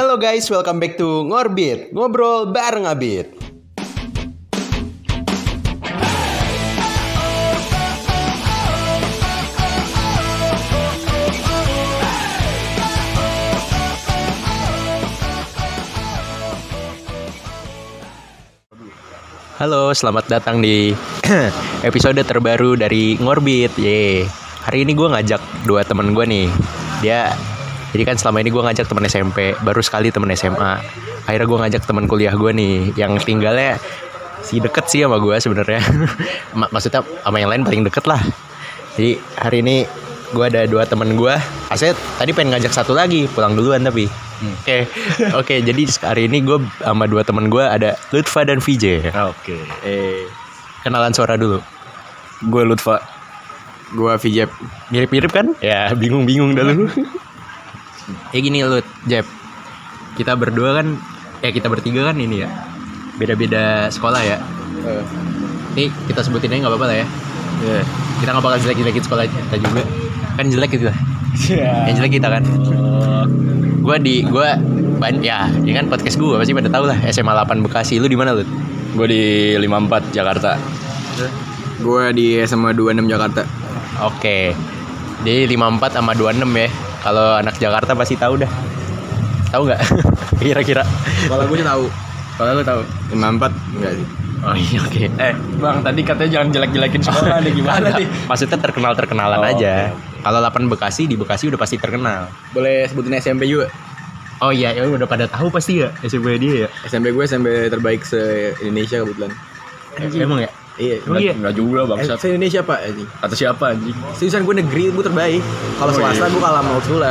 Hello guys, welcome back to Ngorbit Ngobrol bareng Abit Halo, selamat datang di episode terbaru dari Ngorbit. Ye. Hari ini gue ngajak dua temen gue nih. Dia jadi kan selama ini gue ngajak temen SMP, baru sekali temen SMA. Akhirnya gue ngajak temen kuliah gue nih, yang tinggalnya si deket sih sama gue sebenarnya. Mak- Maksudnya sama yang lain paling deket lah. Jadi hari ini gue ada dua temen gue. Aset tadi pengen ngajak satu lagi, pulang duluan tapi. Oke, oke. Jadi hari ini gue sama dua temen gue ada Lutfa dan VJ. Oke. Eh, kenalan suara dulu. Gue Lutfa. Gue Vijep. Mirip-mirip kan? Ya, bingung-bingung dah lu. ya gini Lut, Jeb. Kita berdua kan, ya kita bertiga kan ini ya. Beda-beda sekolah ya. Ini kita sebutin aja nggak apa-apa lah ya. Iya. Kita nggak bakal jelek-jelekin sekolah kita juga. Kan jelek gitu lah. Yang jelek kita kan. Gua di gua ban ya, ini kan podcast gua pasti pada tahu lah SMA 8 Bekasi. Lu di mana, Lut? Gue di 54 Jakarta. Gue di SMA 26 Jakarta. Oke. Jadi 54 sama 26 ya. Kalau anak Jakarta pasti tahu dah. Tahu nggak? Kira-kira. Kalau gue tahu. Kalau lu tahu. 54 enggak sih. Oh iya oke. Eh, Bang, tadi katanya jangan jelek-jelekin sekolah nih gimana nih? Maksudnya terkenal-terkenalan Oh, aja. Kalau 8 Bekasi di Bekasi udah pasti terkenal. Boleh sebutin SMP juga. Oh iya, ya udah pada tahu pasti ya SMP dia ya. SMP gue SMP terbaik se-Indonesia kebetulan. Emang ya? Iya. Emang iya? Enggak juga bangsa. Se Indonesia Pak anjing. Kata siapa anjing? Seriusan gue negeri gue terbaik. Kalau Oh, swasta iya. gue kalah sama Ursula.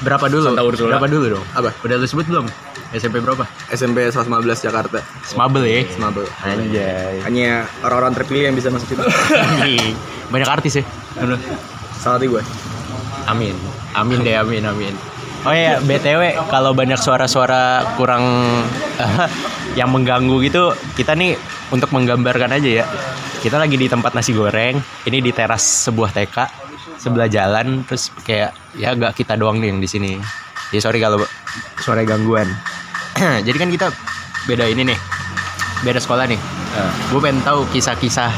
Berapa dulu? Santa Ursula. Berapa dulu dong? Apa? Udah lu sebut belum? SMP berapa? SMP 115 Jakarta. Smabel ya. Semabel. Anjay. Hanya orang-orang terpilih yang bisa masuk situ. Banyak artis ya. Salah gue. Amin. Amin deh, amin, amin. Oh ya, BTW kalau banyak suara-suara kurang yang mengganggu gitu, kita nih untuk menggambarkan aja ya. Kita lagi di tempat nasi goreng, ini di teras sebuah TK sebelah jalan terus kayak ya gak kita doang nih yang di sini. Jadi sorry kalau suara gangguan. Jadi kan kita beda ini nih. Beda sekolah nih. Gue pengen tahu kisah-kisah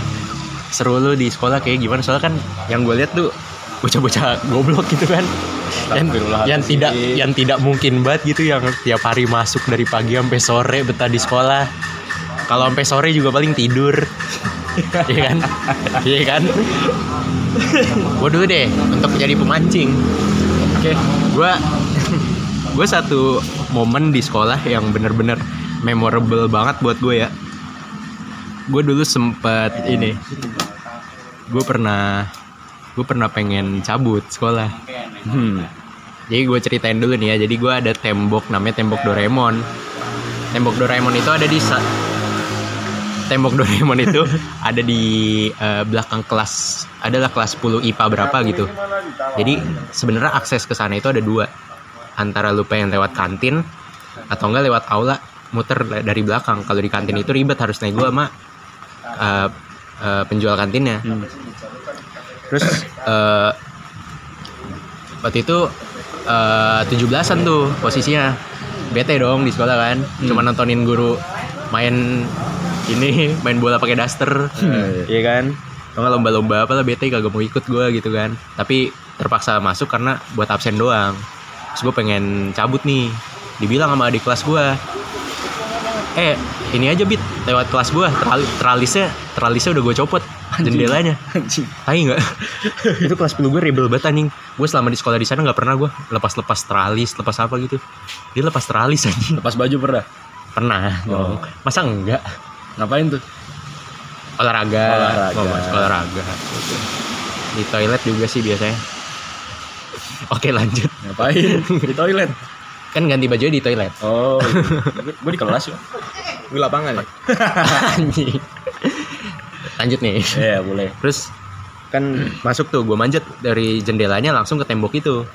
seru lu di sekolah kayak gimana soalnya kan yang gue lihat tuh bocah-bocah goblok gitu kan yang, yang tidak yang tidak mungkin banget gitu yang tiap hari masuk dari pagi sampai sore betah di sekolah kalau sampai sore juga paling tidur. Iya kan? Iya kan? Gue dulu deh untuk jadi pemancing. Oke. Gue gue satu momen di sekolah yang bener-bener memorable banget buat gue ya. Gue dulu sempet ini. Gue pernah gue pernah pengen cabut sekolah. Hmm. jadi gue ceritain dulu nih ya. Jadi gue ada tembok namanya tembok Doraemon. Tembok Doraemon itu ada di tembok Doraemon itu ada di eh, belakang kelas adalah kelas 10 IPA berapa gitu. Jadi sebenarnya akses ke sana itu ada dua. Antara lu pengen lewat kantin atau enggak lewat aula muter dari belakang. Kalau di kantin itu ribet harus nego sama eh, eh, penjual kantinnya. Terus eh, waktu itu eh, 17-an tuh posisinya. Bete dong di sekolah kan. Cuma nontonin guru main ini main bola pakai daster. Iya kan? Atau nggak lomba-lomba apa lah bete kagak mau ikut gue gitu kan. Tapi terpaksa masuk karena buat absen doang. Terus gue pengen cabut nih. Dibilang sama adik kelas gue eh ini aja bit. Lewat kelas gue Teral- teralisnya teralisnya udah gue copot jendelanya. Tahu nggak? Itu kelas 10 gue rebel banget anjing. Gue selama di sekolah di sana nggak pernah gue lepas lepas teralis lepas apa gitu. Dia lepas teralis anjing. Lepas baju pernah? pernah dong. Masa enggak Ngapain tuh? olahraga Olahraga. Oh, olahraga di toilet juga sih biasanya oke lanjut Ngapain? di toilet. kan ganti baju di toilet Oh, gue di kelas ya. Gue lapangan ya. lanjut nih Iya, boleh. terus kan masuk tuh gue manjat dari jendelanya langsung ke tembok itu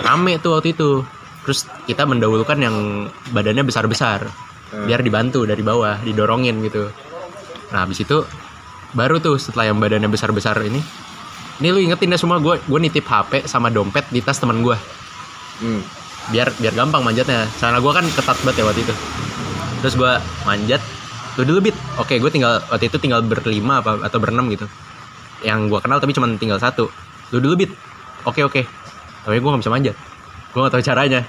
rame tuh waktu itu terus kita mendahulukan yang badannya besar besar biar dibantu dari bawah didorongin gitu. Nah habis itu baru tuh setelah yang badannya besar besar ini ini lu ingetin ya semua gue gue nitip hp sama dompet di tas teman gue Hmm. biar biar gampang manjatnya. Karena gue kan ketat banget ya waktu itu. Terus gue manjat lu dulu bit. Oke gue tinggal waktu itu tinggal berlima apa atau berenam gitu. Yang gue kenal tapi cuma tinggal satu. Lu dulu bit. Oke oke. Tapi gue gak bisa manjat. Gue gak tahu caranya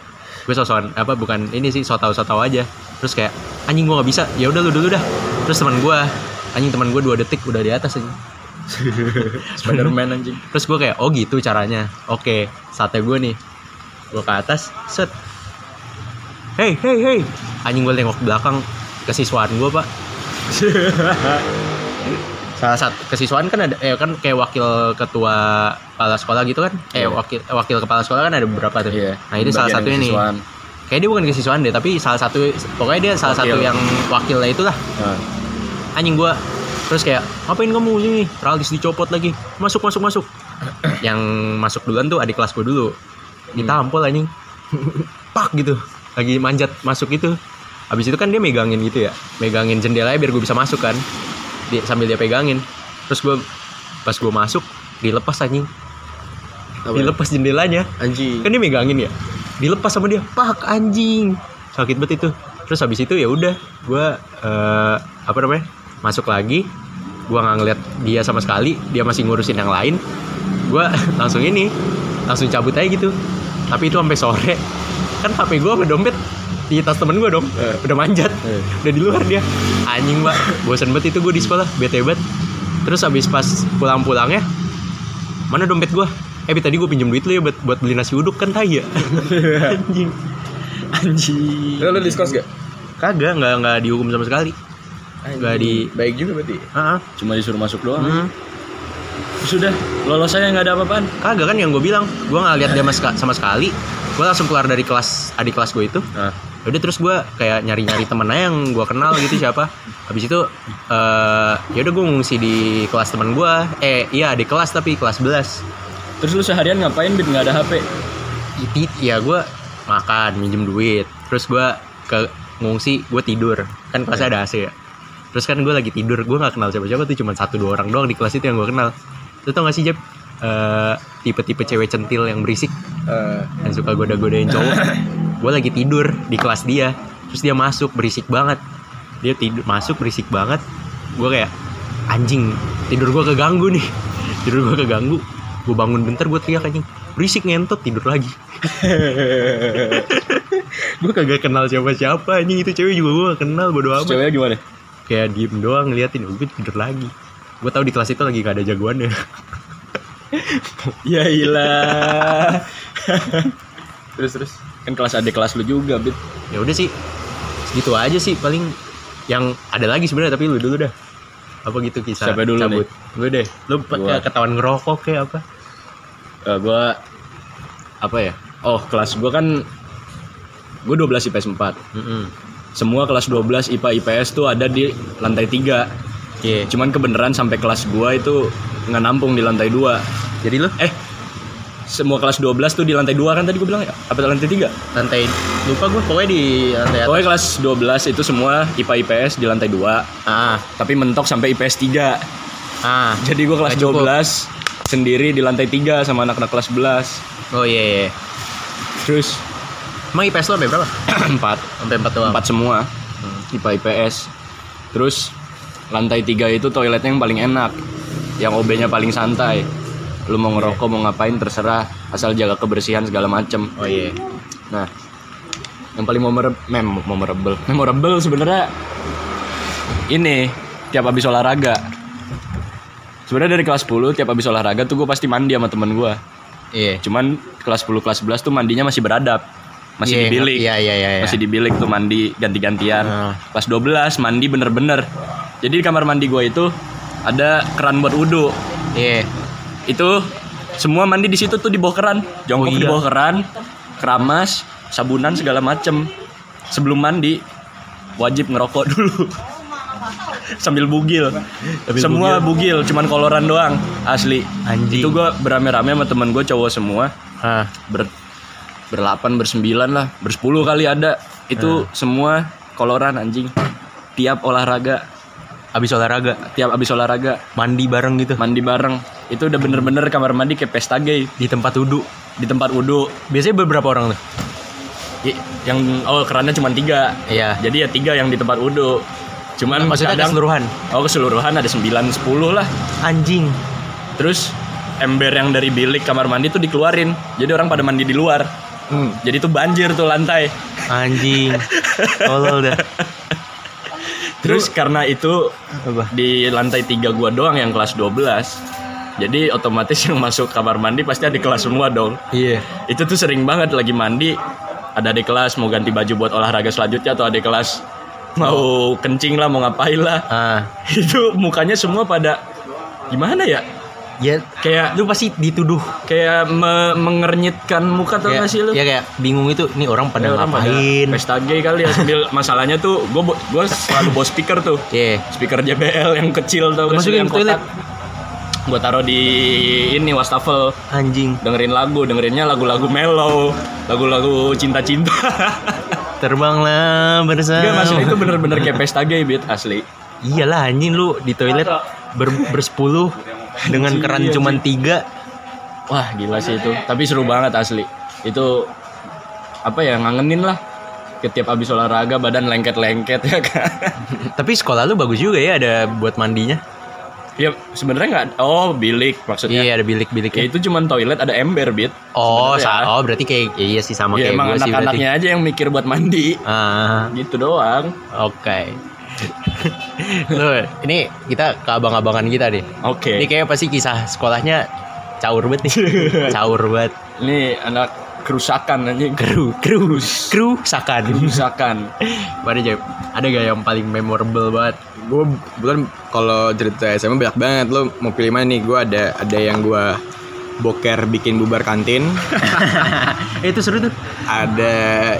gue sosokan apa bukan ini sih so tau so tau aja. Terus kayak anjing gue gak bisa. Ya udah lu dulu dah. Terus teman gue anjing teman gue dua detik udah di atas aja Spiderman anjing. terus gue kayak oh gitu caranya. Oke saatnya gue nih. Gue ke atas set. Hey hey hey. Anjing gue tengok ke belakang kesiswaan gue pak salah satu kesiswaan kan ada eh kan kayak wakil ketua kepala sekolah gitu kan? Eh Iya. wakil wakil kepala sekolah kan ada beberapa tuh. Iya. nah itu salah satunya nih kesiswaan. kayak dia bukan kesiswaan deh tapi salah satu pokoknya dia salah Wakil. satu yang wakilnya itulah. Nah, anjing gua. Terus kayak ngapain kamu sini Raldis dicopot lagi. Masuk masuk masuk. Yang masuk duluan tuh adik kelas gue dulu. Ditampol anjing. Pak gitu. Lagi manjat masuk itu habis itu kan dia megangin gitu ya. Megangin jendelanya biar gue bisa masuk kan dia, sambil dia pegangin. Terus gue pas gue masuk dilepas anjing. Apa? dilepas jendelanya. Anjing. kan dia megangin ya? Dilepas sama dia. Pak anjing. Sakit banget itu. Terus habis itu ya udah gue eh, apa namanya masuk lagi. Gue nggak ngeliat dia sama sekali. Dia masih ngurusin yang lain. Gue langsung ini langsung cabut aja gitu. Tapi itu sampai sore. Kan hp gue sama dompet di tas temen gue dong. Eh. udah manjat. Eh. udah di luar dia. Anjing mbak. Bosan banget itu gue di sekolah. Bete banget. Terus habis pas pulang-pulangnya mana dompet gue eh tadi gue pinjem duit lu ya buat buat beli nasi uduk kan tai ya? Anjing. Anjing. Lu, lu diskos gak? kagak nggak nggak dihukum sama sekali. Nggak di- baik juga berarti. Heeh. Cuma disuruh masuk doang. Hmm. Sudah, lolos saya nggak ada apa-apaan. kagak kan yang gue bilang. Gue nggak lihat dia sama sekali. Gue langsung keluar dari kelas adik kelas gue itu. Nah, udah terus gue kayak nyari nyari temen aja yang gue kenal gitu siapa. Habis itu eh ya udah gue ngungsi di kelas temen gue eh iya di kelas tapi kelas 11 terus lu seharian ngapain bit nggak ada HP? Ya gue makan minjem duit. Terus gue ke ngungsi gue tidur. Kan kelasnya ada AC ya. Terus kan gue lagi tidur. Gue nggak kenal siapa siapa tuh cuma satu dua orang doang di kelas itu yang gue kenal. Lu tau gak sih Jeb Eh, tipe-tipe cewek centil yang berisik. Eh, yang suka goda-godain cowok gue lagi tidur di kelas dia terus dia masuk berisik banget. Dia tidur masuk berisik banget. Gue kayak anjing tidur gue keganggu nih. Tidur gue keganggu. Gue bangun bentar gue teriak anjing berisik ngentot tidur lagi. Gue kagak kenal siapa-siapa anjing itu cewek juga gue gak kenal bodo amat. ceweknya gimana? kayak diem doang ngeliatin gue tidur lagi. Gue tahu di kelas itu lagi gak ada jagoannya. Ya ilah. terus terus kan kelas adik kelas lu juga bit. ya udah sih gitu aja sih paling yang ada lagi sebenarnya tapi lu dulu dah apa gitu kisah Siapa dulu cabut gue deh lu Gua. kayak ketahuan ngerokok kayak apa Eh, gua apa ya? Oh kelas gua kan gue 12 IPS 4 Mm-mm. Semua kelas 12 IPA IPS tuh ada di lantai 3 Iya. Cuman kebenaran sampai kelas gua itu nggak nampung di lantai 2 jadi lu Eh semua kelas 12 tuh di lantai 2 kan tadi gue bilang ya? Apa lantai 3? lantai lupa gue pokoknya di lantai atas. Pokoknya kelas 12 itu semua IPA IPS di lantai 2 ah. Tapi mentok sampai IPS 3 ah. Jadi gue kelas Nggak cukup. 12 sendiri di lantai 3 sama anak-anak kelas 11 oh iya iya. Terus? Emang IPS lo sampai berapa? 4 sampai empat doang? 4 semua. Hmm. IPA IPS Terus lantai 3 itu toiletnya yang paling enak. Yang OB-nya paling santai Lu mau ngerokok mau ngapain terserah Asal jaga kebersihan segala macem oh iya Nah, yang paling memorable, mem memorable, memorable sebenarnya ini tiap habis olahraga. Sebenarnya dari kelas 10 tiap habis olahraga tuh gue pasti mandi sama temen gue. iya Cuman kelas 10 kelas 11 tuh mandinya masih beradab. Masih Iya, di bilik. iya iya iya. Masih di bilik tuh mandi ganti-gantian. Ah. Kelas 12 mandi bener-bener. Jadi di kamar mandi gue itu ada keran buat wudhu. iya Itu semua mandi di situ tuh di bawah keran. Jongkok Oh, di iya. bawah keran, keramas, sabunan segala macem. Sebelum mandi wajib ngerokok dulu. Sambil bugil. Sambil semua bugil. cuman koloran doang, asli. Anjing. Itu gua berame-rame sama temen gue cowok semua. ah Ber berlapan, bersembilan lah, bersepuluh kali ada. Itu semua koloran anjing. Tiap olahraga, habis olahraga tiap abis olahraga mandi bareng gitu mandi bareng. Itu udah bener-bener kamar mandi kayak pesta gay di tempat wudhu di tempat wudhu biasanya beberapa orang tuh yang oh kerannya cuma tiga Iya. jadi ya tiga yang di tempat wudhu cuman Maksudnya kadang- keseluruhan. oh keseluruhan ada 9 10 lah Anjing. terus ember yang dari bilik kamar mandi tuh dikeluarin jadi orang pada mandi di luar Hmm. jadi tuh banjir tuh lantai Anjing. Tolol dah. terus karena itu Apa? di lantai tiga gua doang yang kelas 12 jadi otomatis yang masuk kamar mandi pasti ada kelas semua dong Iya. itu tuh sering banget lagi mandi ada di kelas mau ganti baju buat olahraga selanjutnya atau ada kelas mau kencing lah mau ngapain lah Ah. itu mukanya semua pada gimana ya Ya, kayak lu pasti dituduh kayak me- mengernyitkan muka tau kayak, gak sih lu ya kayak bingung itu ini orang pada orang pada ngapain pesta gay kali ya sambil masalahnya tuh gue gue selalu bawa speaker tuh Iya. speaker JBL yang kecil tau gak sih Masukin yang toilet. Gue taruh di ini wastafel. Anjing. Dengerin lagu dengerinnya lagu-lagu mellow lagu-lagu cinta-cinta. Terbanglah bersama. Gak maksudnya itu bener-bener kayak pesta gay beat asli. Iyalah anjing lu di toilet ber, bersepuluh dengan Anjing, keran iya, cuman tiga. Wah gila sih itu. Tapi seru banget asli. Itu Apa ya ngangenin lah. Ketiap abis olahraga badan lengket-lengket ya kan? Tapi sekolah lu bagus juga ya ada buat mandinya Ya sebenarnya nggak Oh bilik maksudnya. Iya ada bilik-bilik Ya itu cuman toilet ada ember bit. Oh sebenarnya. sa- oh berarti kayak iya sih sama Ya kayak emang anak-anaknya aja yang mikir buat mandi. Ah. Gitu doang. Oke. Lu, ini kita ke abang-abangan kita deh. Oke. Ini kayak pasti kisah sekolahnya? Caur banget nih. Caur banget. Ini anak kerusakan aja kru kru kru sakan Kerusakan. Ada Jep? ada gak yang paling memorable banget? Gue bukan kalau cerita SMA banyak banget. Lo mau pilih mana nih? Gue ada ada yang gue boker bikin bubar kantin. Itu seru tuh. Ada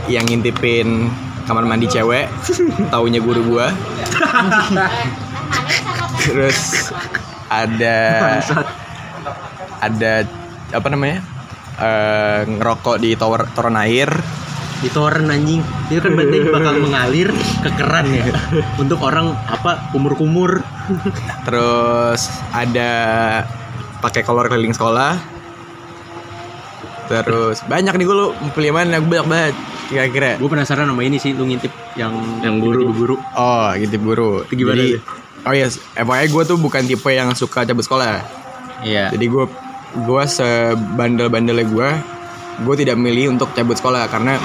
yang ngintipin kamar mandi cewek. Taunya guru gue terus ada ada apa namanya eh, ngerokok di tower toren air. Di toren anjing. Itu kan berarti bakal mengalir ke keran ya. Untuk orang apa kumur-kumur. Terus ada pakai kolor keliling sekolah. Terus banyak nih gue lo pilih mana? Gue banyak banget kira-kira. Gue penasaran sama ini sih lu ngintip yang Yang guru. tiba-tiba guru oh gitu guru Itu gimana jadi oh iya FYI gue tuh bukan tipe yang suka cabut sekolah. Iya. Jadi gue gue sebandel-bandelnya gue gue tidak milih untuk cabut sekolah karena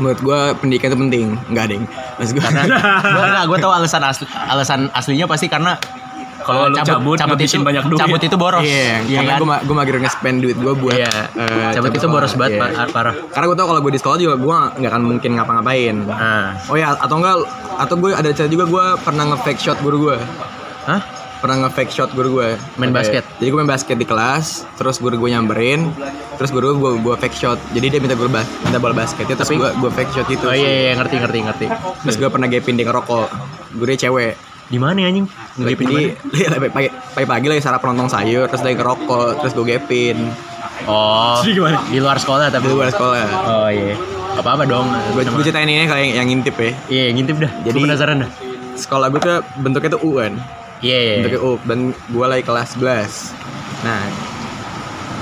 menurut gue pendidikan itu penting. Nggak ding. Mas gue karena gue tahu alasan asli, alasan aslinya pasti karena Kalau lu cabut, ngabisin itu banyak duit. cabut itu boros. Iya iya karena kan? gue gue mager nge-spend duit gue buat iya. eh, cabut itu sekolah. boros banget. Pak, parah. Karena gue tau kalau gue di sekolah juga gue nggak akan mungkin ngapa-ngapain. Ah. Oh ya atau enggak atau gue ada cerita juga gue pernah nge-fake shot guru gue hah pernah nge-fake shot guru gue. Main basket? jadi gue main basket di kelas terus guru gue nyamperin terus guru gue gue fake shot. Jadi dia minta gue bas minta bola basketnya terus Tapi- gue gue fake shot gitu. Oh iya, iya ngerti ngerti ngerti. Terus gue pernah gapin dia ngerokok. Gurunya cewek. Di mana anjing? Ngegipin jadi di mana? pagi pagi pagi lagi sarapan nonton sayur terus lagi ngerokok terus gue gapin. Oh Jadi gimana? di luar sekolah tapi? Di luar sekolah. Oh iya. Apa apa dong gue gue ceritain ini kalau yang, yang ngintip ya. Iya ngintip dah. Jadi- Gua penasaran dah. sekolah gue tuh bentuknya tuh U kan iya iya, bentuknya U dan gue lagi kelas 11 nah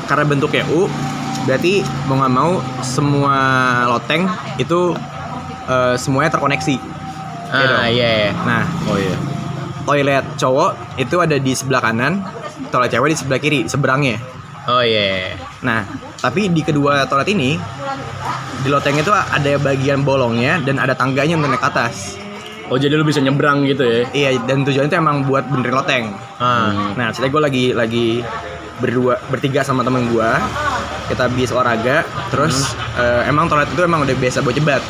karena bentuknya U berarti mau nggak mau semua loteng itu eh, semuanya terkoneksi. Iya ah iya iya. Nah Oh iya. toilet cowok itu ada di sebelah kanan toilet cewek di sebelah kiri seberangnya. Oh iya iya. nah tapi di kedua toilet ini di loteng itu ada bagian bolongnya dan ada tangganya untuk naik atas Oh jadi lu bisa nyebrang gitu ya? Iya dan tujuannya itu emang buat benerin loteng. Ah. Nah, ceritanya gue lagi lagi berdua bertiga sama temen gue kita habis olahraga terus eh, emang toilet itu emang udah biasa buat jebat.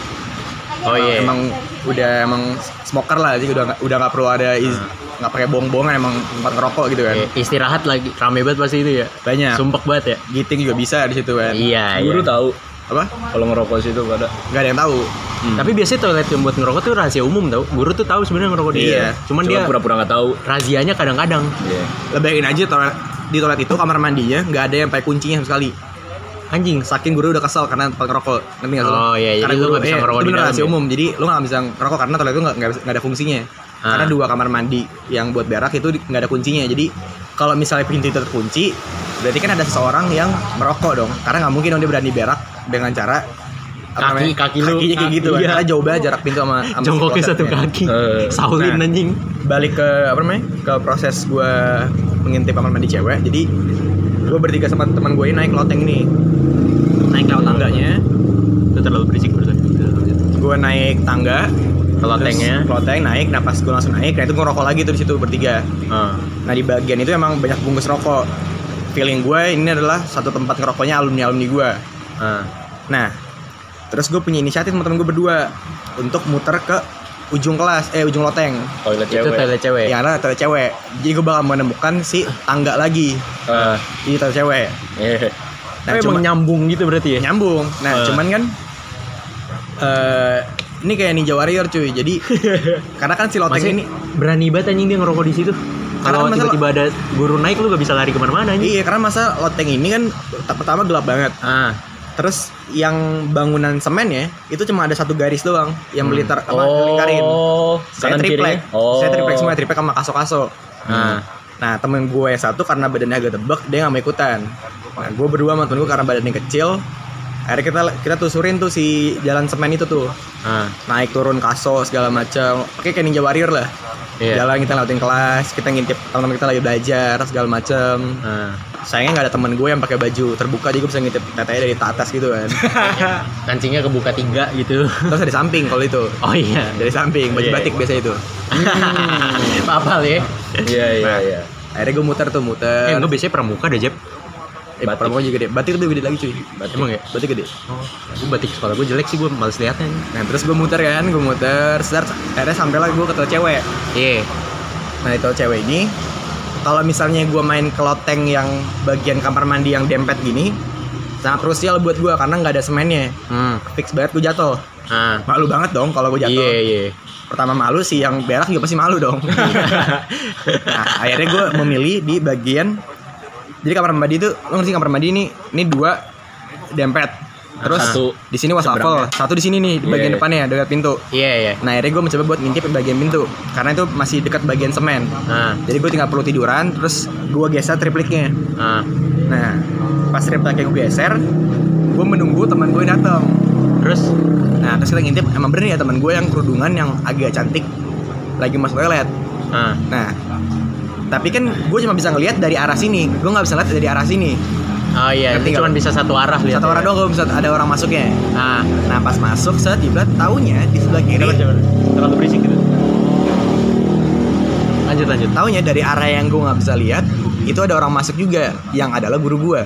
Oh iya. Emang udah emang smoker lah jadi udah udah nggak perlu ada is- nggak pakai bong-bongan emang tempat ngerokok gitu kan. Iya, istirahat lagi rame banget pasti itu ya? Banyak. Sumpek banget ya? Giting juga bisa di situ kan. Iya Guru iya. tahu apa? Kalau ngerokok situ pada nggak ada yang tahu. Tapi biasanya toilet yang buat ngerokok tuh rahasia umum tau. Guru tuh tahu sebenarnya ngerokok di Iya. cuman dia pura-pura nggak tahu. razianya kadang-kadang. Iya. Lebayin aja toilet di toilet itu kamar mandinya nggak ada yang pakai kuncinya sama sekali. Anjing saking guru udah kesel karena tempat ngerokok. Ngerti nggak sih? Oh, iya, jadi karena lu guru nggak bisa iya, ngerokok itu di dalam rahasia ya? umum. Jadi lu nggak bisa ngerokok karena toilet itu nggak ada fungsinya. Ah. karena dua kamar mandi yang buat berak itu nggak ada kuncinya. Jadi kalau misalnya pintu itu terkunci berarti kan ada seseorang yang merokok dong. Karena nggak mungkin dong dia berani berak dengan cara apa Kaki- namanya, kaki lu- kakinya kayak gitu kan. iya. Karena jauh banget jarak pintu sama, sama Jongkoknya satu ya. kaki. Eh. Saulin Nah. anjing. balik ke apa namanya ke proses gue mengintip kamar mandi cewek jadi gue bertiga sama teman gue ini naik loteng ini naik ke tangganya Itu terlalu berisik barusan. gue naik tangga Ke lotengnya. loteng naik nah pas gue langsung naik nah itu gue ngerokok lagi tuh di situ bertiga Ah. nah di bagian itu emang banyak bungkus rokok feeling gue ini adalah satu tempat ngerokoknya alumni alumni gue Ah. nah terus gue punya inisiatif sama temen gue berdua untuk muter ke ujung kelas eh ujung loteng Toilet Itu cewek. toilet cewek. yang ada toilet cewek jadi gue bakal menemukan si tangga lagi Eh, di toilet cewek iya. nah Nah, cuma emang nyambung gitu berarti ya? nyambung nah Eh. cuman kan eh ini kayak ninja warrior cuy jadi karena kan si loteng Masih ini berani banget anjing dia ngerokok di situ. Karena Kalau masalah- tiba-tiba ada guru naik lu gak bisa lari ke mana-mana anjing. iya karena masa loteng ini kan pertama gelap banget Ah, terus yang bangunan semen ya itu cuma ada satu garis doang yang melingkar apa melingkarin Oh, saya kanan triplek. Oh. saya triplek semua triplek sama kaso-kaso ah. Nah temen gue yang satu karena badannya agak tebak dia nggak mau ikutan. Nah gue berdua sama temen gue karena badannya kecil. Akhirnya kita kita tusurin tuh si jalan semen itu tuh Ah, naik turun kaso segala macam. Oke kayak ninja warrior lah. Iya. Jalan kita lewatin kelas, kita ngintip teman-teman kita lagi belajar segala macam. ah. Sayangnya nggak ada temen gue yang pakai baju terbuka jadi gue bisa ngintip tetenya dari atas gitu kan. Kancingnya kebuka tiga gitu. Terus dari samping kalau itu. Oh iya. Dari samping baju Iya, batik iya. biasa itu. Apa ya? Iya, iya, iya. Akhirnya gue muter tuh muter. Eh, gue biasanya pramuka deh, Jeb. Eh, pramuka juga gede. Batik lebih gede lagi cuy. Emang ya? Batik gede. Oh, gue batik sekolah gue jelek sih, gue males liatnya. Nah terus gue muter kan, gue muter, start, akhirnya sampailah gue ke toilet cewek. Iya. Nah itu cewek ini, kalau misalnya gue main ke loteng yang bagian kamar mandi yang dempet gini, sangat krusial buat gue karena nggak ada semennya. Hmm. Fix banget gue jatuh. Ah. Malu banget dong kalau gue jatuh. Iya, iya. Pertama malu sih, yang berak juga pasti malu dong. nah akhirnya gue memilih di bagian, jadi kamar mandi itu, lo ngerti kamar mandi ini, ini dua dempet. Terus Satu di sini wastafel, satu di sini nih di bagian Iya. depannya dekat pintu. Iya, iya. Nah akhirnya gue mencoba buat ngintip di bagian pintu. Karena itu masih dekat bagian semen. Ah, Jadi gue tinggal perlu tiduran Terus gue geser tripliknya. Ah. Nah pas tripliknya gue geser Gue menunggu teman gue datang Terus? Nah terus kita ngintip Emang bener ya teman gue yang kerudungan yang agak cantik Lagi masuk toilet ah. Nah tapi kan gue cuma bisa ngelihat dari arah sini. Gue nggak bisa lihat dari arah sini Oh iya, Ngerti itu nggak? cuma bisa satu arah lihat. Satu arah doang gue bisa ada orang masuknya Ah. Nah pas masuk set tiba taunya di sebelah kiri. Terlalu berisik gitu. Lanjut, lanjut. Taunya dari arah yang gue nggak bisa lihat Itu ada orang masuk juga Yang adalah guru gue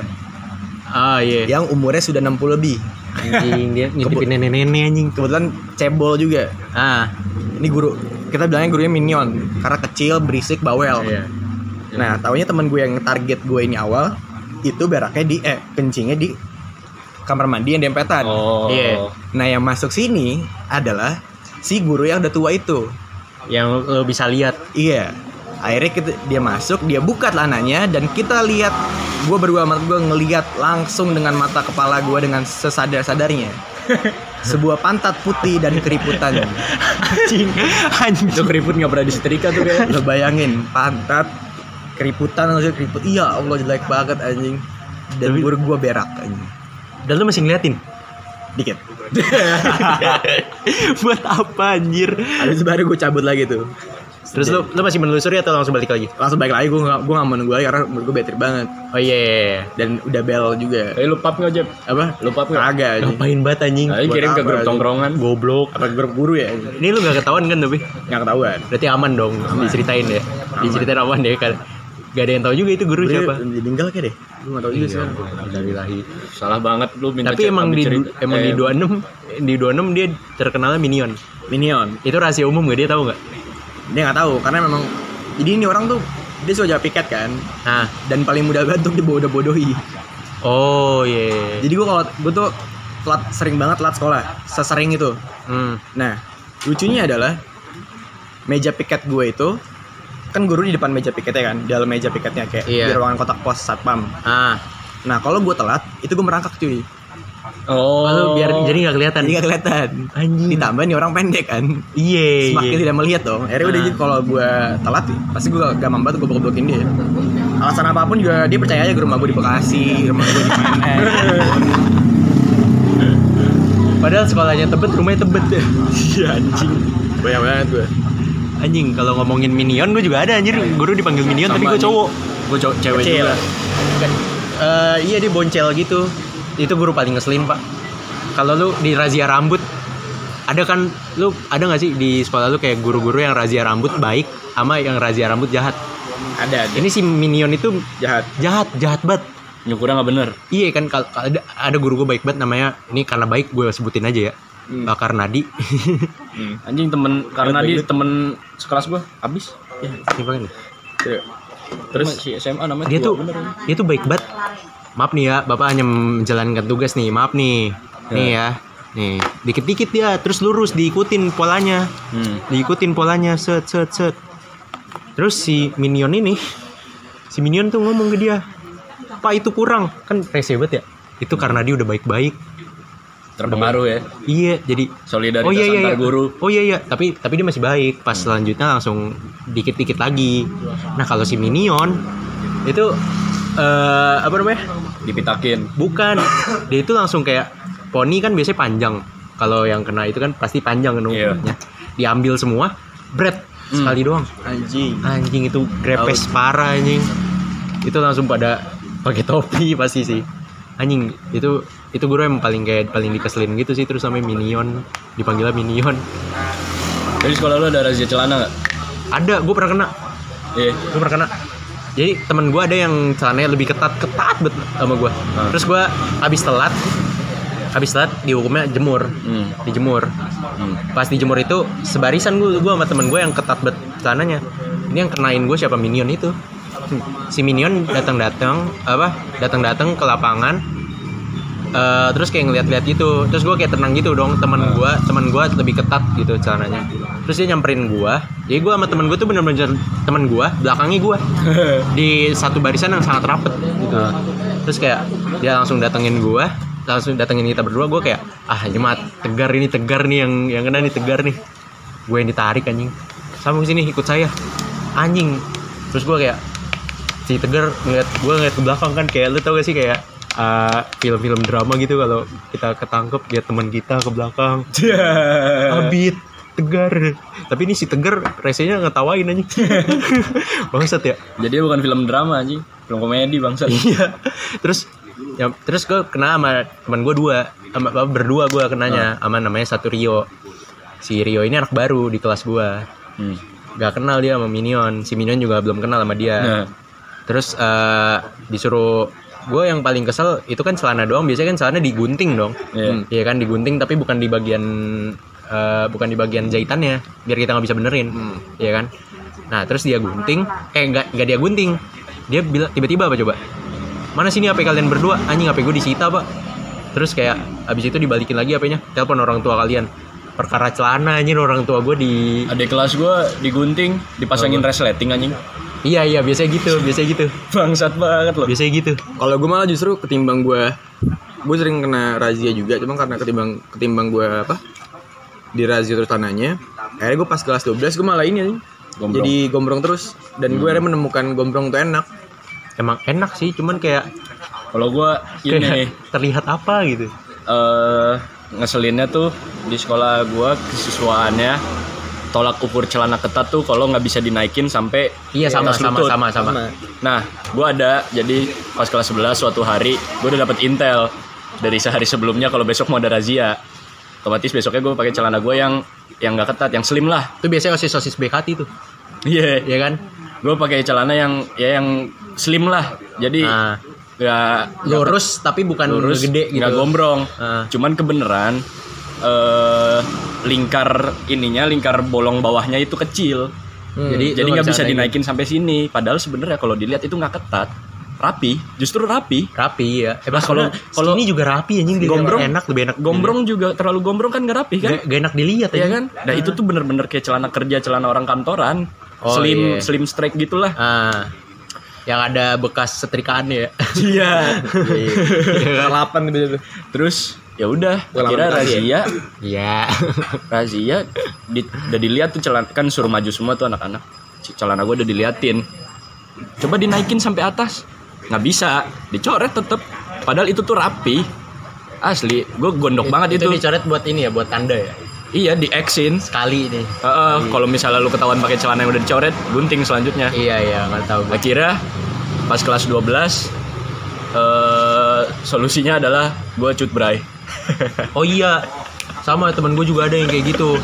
Ah, iya. yang umurnya sudah 60 lebih. Anjing dia ngintipin nenek-nenek anjing. Kebetulan cebol juga. Ah, Ini guru kita bilangnya gurunya minion karena kecil, berisik, bawel. iya. Nah, taunya temen gue yang target gue ini awal itu beraknya di eh kencingnya di kamar mandi yang dempetan. Oh. Iya. Nah, yang masuk sini adalah si guru yang udah tua itu. Yang lo bisa lihat. Iya. Akhirnya kita, dia masuk, dia buka celananya dan kita lihat gue berdua sama gue ngelihat langsung dengan mata kepala gue dengan sesadar-sadarnya. Sebuah pantat putih dan keriputan. Anjing. Anjing. Itu keriput nggak pernah disetrika tuh kayak. Lo bayangin pantat keriputan langsung keriput. Iya Allah jelek banget anjing. Dan Tapi- gue berak anjing. Dan lo masih ngeliatin. Dikit. Buat apa anjir? Habis baru gue cabut lagi tuh. Terus lo lo masih menelusuri atau langsung balik lagi? Langsung balik lagi gue gak, gue gak mau nunggu lagi karena menurut gue better banget. Oh iya. iya, iya. Dan udah bel juga. Eh lu pap nggak Jeb? Apa? Lu pap nggak? Kagak. Ngapain banget anjing? Ayo Buat kirim ke grup tongkrongan. Goblok. Apa grup guru ya? anjing? Ini lu gak ketahuan kan tapi? Nggak ketahuan. Berarti aman dong diceritain ya. Diceritain aman deh kan. Gak ada yang tahu juga itu guru Guru siapa. Meninggal kayak deh. Gue gak tau juga sih. Dari lahir. Salah banget lu minta Tapi emang di cerita- emang di eh, 26 di 26 dia terkenalnya minion. Minion. Itu rahasia umum gak dia tahu nggak? Dia nggak tahu karena memang jadi ini orang tuh dia suka jaga piket kan Nah, dan paling mudah banget untuk dibodoh-bodohi. oh iya. Jadi gue kalau gue tuh telat sering banget telat sekolah, sesering itu. Hmm. Nah, lucunya adalah meja piket gue itu kan guru di depan meja piketnya kan, di dalam meja piketnya kayak Iya. di ruangan kotak pos satpam. Ah, Nah, kalau gue telat, itu gue merangkak cuy. Oh. lalu biar jadi nggak kelihatan. Jadi gak kelihatan. Anjing. Ditambah nih orang pendek kan. Iya. Semakin iya. tidak melihat dong. Akhirnya udah Ah. gitu kalau gue telat, pasti gue gampang banget gue blok-blokin dia. Alasan apa pun juga dia percaya aja ke rumah gue di Bekasi, rumah gue di mana. Padahal sekolahnya tebet, rumahnya tebet deh. Iya anjing. Banyak banget gue. Anjing, kalau ngomongin minion gue juga ada anjir. Guru dipanggil minion tapi gue cowok. Gue cowok cewek Kecil. juga. Eh, iya dia boncel gitu. Itu guru paling ngeselin pak. Kalau lu di razia rambut, ada kan lu ada nggak sih di sekolah lu kayak guru-guru yang razia rambut baik sama yang razia rambut jahat? Ada ada. Ini si minion itu jahat. jahat, jahat banget. Nyukurnya nggak bener. Iya kan ada ada guru gue baik banget namanya ini karena baik gue sebutin aja ya. Hmm. Bakar Nadi. Hmm. Anjing temen karena dia temen sekelas gue habis. Gimana nih? Iya. Terus si SMA namanya dia tuh bener. dia tuh baik banget maaf nih ya bapak hanya menjalankan tugas nih maaf nih nih ya nih dikit-dikit dia terus lurus diikutin polanya Hmm. diikutin polanya set set set terus si minion ini si minion tuh ngomong ke dia pak itu kurang kan rese banget ya itu karena dia udah baik-baik Terpengaruh ya. iya jadi Solidaritas oh iya iya, antar iya. guru. oh iya iya tapi tapi dia masih baik pas selanjutnya langsung dikit-dikit lagi nah kalau si minion itu eh apa namanya Dipitakin. Bukan. Dia itu langsung kayak poni kan biasanya panjang. Kalau yang kena itu kan pasti panjang kan Iya. umurnya. Diambil semua, bread Hmm. sekali doang. Anjing. Anjing itu grepes parah anjing. Itu langsung pada pakai topi pasti sih. Anjing itu itu guru yang paling kayak paling dikeselin gitu sih terus sampai minion dipanggilnya minion. Jadi sekolah lu ada razia celana nggak? Ada, gue pernah kena. Iya. gue pernah kena jadi temen gue ada yang celananya lebih ketat ketat bet sama gue Hmm. terus gue abis telat abis telat dihukumnya jemur Hmm. dijemur Hmm. pas dijemur itu sebarisan gue gue sama temen gue yang ketat bet celananya ini yang kenain gue siapa minion itu si minion datang datang apa datang datang ke lapangan Eh, terus kayak ngeliat-liat gitu. Terus gue kayak tenang gitu dong. Teman gue teman gue lebih ketat gitu celananya terus dia nyamperin gue jadi gue sama temen gue tuh bener-bener temen gue belakangnya gue di satu barisan yang sangat rapet gitu. Terus kayak dia langsung datengin gue langsung datengin kita berdua. Gue kayak ah mah tegar ini tegar nih yang yang kena nih tegar nih. Gue yang ditarik anjing. Sama sini ikut saya. Anjing. Terus gue kayak si tegar ngeliat gue ngeliat ke belakang kan kayak lu tau gak sih kayak uh, film-film drama gitu kalau kita ketangkep dia teman kita ke belakang. Abit tegar. Tapi ini si tegar resenya ngetawain aja bangsat ya. Jadi bukan film drama anjing, film komedi bangsa. iya. Terus ya terus gue kena sama teman gue dua. Sama berdua gue kenanya. Sama namanya satu Rio. Si Rio ini anak baru di kelas gue Hmm. gak kenal dia sama Minion. Si Minion juga belum kenal sama dia. Nah, terus eh, disuruh gue yang paling kesel itu kan celana doang biasanya kan celana digunting dong. Iya. Hmm, iya kan digunting tapi bukan di bagian eh, bukan di bagian jahitannya biar kita nggak bisa benerin. Iya kan? Nah terus dia gunting eh nggak nggak dia gunting. Dia bilang tiba-tiba apa coba? Mana sini HP kalian berdua? Anjing HP gue disita pak. Terus kayak abis itu dibalikin lagi HP-nya telepon orang tua kalian. Perkara celana anjing orang tua gue di adik kelas gua digunting, dipasangin resleting anjing. Iya iya biasanya gitu biasanya gitu. Bangsat banget loh. biasanya gitu. Kalau gue malah justru ketimbang gue gue sering kena razia juga cuma karena ketimbang ketimbang gue apa di razia terus tanahnya akhirnya gue pas kelas 12 gue malah ini Gombrong. jadi gombrong terus. Dan gue akhirnya menemukan gombrong tuh enak. Emang enak sih cuman kayak Kalau gua ini kayak terlihat apa gitu. Eh ngeselinnya tuh di sekolah gua kesiswaannya tolak ukur celana ketat tuh kalau nggak bisa dinaikin sampai iya sama sama lutut. sama sama Nah, gua ada jadi pas kelas 11 suatu hari gua udah dapet intel dari sehari sebelumnya kalau besok mau ada razia. Otomatis besoknya gue pakai celana gue yang yang nggak ketat, yang slim lah. itu biasanya osis osis BKT tuh Iya. ya kan Gue pakai celana yang ya yang slim lah. Jadi nah, nggak lurus tapi bukan lurus, gede gitu nggak gombrong. Ah. Cuman kebenaran eh lingkar ininya, lingkar bolong bawahnya itu kecil. Hmm, jadi Jadi nggak bisa naikin. dinaikin sampai sini. Padahal sebenarnya kalau dilihat itu nggak ketat, rapi, justru rapi. rapi ya eh, Nah, kalau- kalau ini juga rapi anjing dilihat Gombrong- enak lebih enak Gombrong juga terlalu gombrong kan nggak rapi kan? gak, gak enak dilihat Iya anjing. kan? Nah itu tuh bener-bener kayak celana kerja, celana orang kantoran, Oh, slim iya. slim straight gitulah. ah yang ada bekas setrikaan ya Iya. delapan gitu tuh Terus ya udah, kira bekasi razia, iya razia, di, udah dilihat tuh celana kan suruh maju semua tuh anak-anak. Celana gue udah diliatin. Coba dinaikin sampai atas, nggak bisa, dicoret tetep. Padahal itu tuh rapi. Asli, gue gondok banget itu itu. dicoret buat ini ya buat tanda ya Iya, di Xin. sekali nih Heeh, kalau misalnya lu ketahuan pakai celana yang udah dicoret, gunting selanjutnya. iya iya nggak tahu. Akhirnya pas kelas 12 eh solusinya adalah gue cut bray. Oh iya sama temen gue juga ada yang kayak gitu.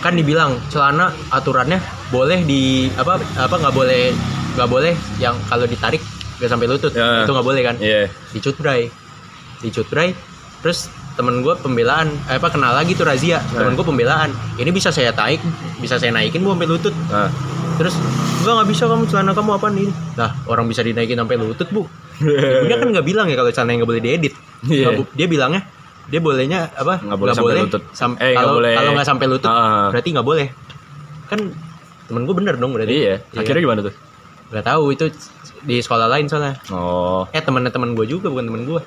Kan dibilang celana aturannya boleh di apa apa nggak boleh nggak boleh yang kalau ditarik nggak sampai lutut. Ya. itu nggak boleh kan? Iya. dicutbray dicutbray terus temen gue pembelaan eh, apa kenal lagi tuh razia. Temen gue pembelaan. Ini bisa saya tarik bisa saya naikin bu sampai lutut. Nah, terus enggak nggak bisa kamu celana kamu apa nih? Lah orang bisa dinaikin sampai lutut bu. Dia kan nggak bilang ya kalau celana nggak boleh diedit. Bu- dia bilangnya dia bolehnya apa Nggak boleh sampai lutut. sam- Eh, kalau boleh- kalau nggak sampai lutut Ah. berarti nggak boleh. Kan temen gue bener dong berarti. Iya. Akhirnya gimana tuh? nggak tahu itu di sekolah lain soalnya. Oh, eh temen temen gue juga bukan temen gue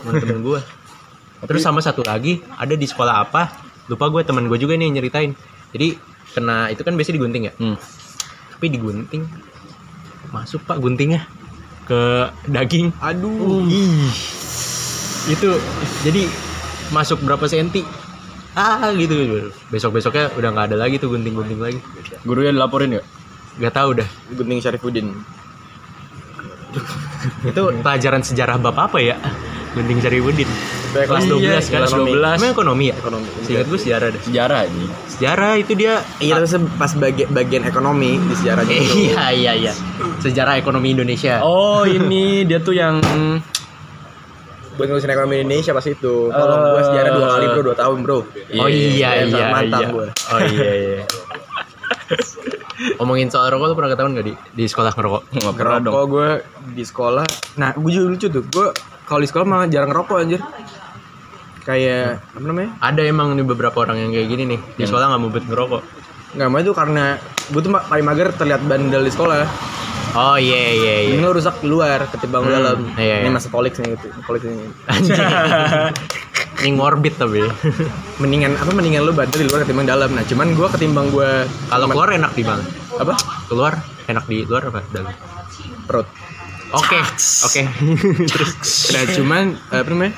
temen temen gue terus sama satu lagi ada di sekolah apa? Lupa gue temen gue juga nih yang nyeritain. Jadi kena itu kan biasanya digunting ya? Hmm. tapi digunting masuk pak guntingnya ke daging. Aduh. ih. Itu jadi masuk berapa senti ah gitu besok besoknya udah nggak ada lagi tuh gunting gunting lagi gurunya dilaporin ya? nggak tahu dah Gunting Syarifuddin. itu pelajaran sejarah bab apa ya gunting Syarifuddin kelas Iya, 12 kan kelas 12. Emang ekonomi ya Ekonomi. seingat gue sejarah deh Sejarah ini. sejarah itu dia Iya, terus pas bagian bagian ekonomi di sejarahnya itu. iya iya iya sejarah ekonomi Indonesia Oh, ini dia tuh yang Buat ngurusin ekonomi Indonesia pas itu. Kalau gua sejarah dua kali bro, dua tahun bro. oh iya Iya, iya mantap iya gua. oh iya iya Omongin soal rokok lu pernah ketahuan gak di, di sekolah ngerokok? nggak pernah dong. Ngerokok gue di sekolah. Nah, gue juga lucu tuh. Gue kalau di sekolah malah jarang ngerokok anjir. Kayak apa namanya? Ada emang nih beberapa orang yang kayak gini nih di sekolah nggak mau bet ngerokok. Nggak mau itu karena gue tuh paling mager terlihat bandel di sekolah. Oh iya iya iya. Ini lo rusak di luar ketimbang di dalam. iya, Ini iya. masih kolik nih gitu. Kolik ini. Anjing. Ini ngorbit tapi. Mendingan apa mendingan lu bandel di luar ketimbang dalam. Nah, cuman gue ketimbang gue Kalau keluar enak di mana? apa? Keluar enak di luar apa dalam? Perut. Oke oke. Terus nah cuman eh, apa namanya?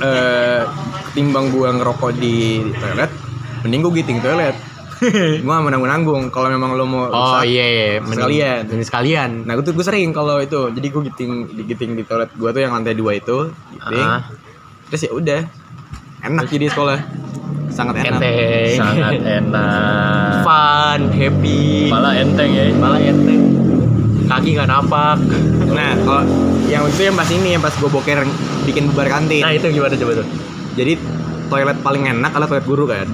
Eh ketimbang gua ngerokok di toilet, mending gua giting toilet. gua gak mau nanggung-nanggung kalau memang lo mau Oh rusak. iya iya. mending- Sekalian. mending sekalian. Nah, gue tuh gue sering kalau itu. Jadi gue giting digiting di toilet gua tuh yang lantai dua itu, giting. Ah. Terus ya udah. Enak jadi sekolah. Sangat enak. Enteng. Sangat enak. Fun, happy. Malah enteng ya. Malah enteng. Kaki nggak napak. Nah, kalau yang itu yang pas ini yang pas gue boker bikin bubar kantin. Nah itu gimana coba tuh? Jadi toilet paling enak adalah toilet guru kan.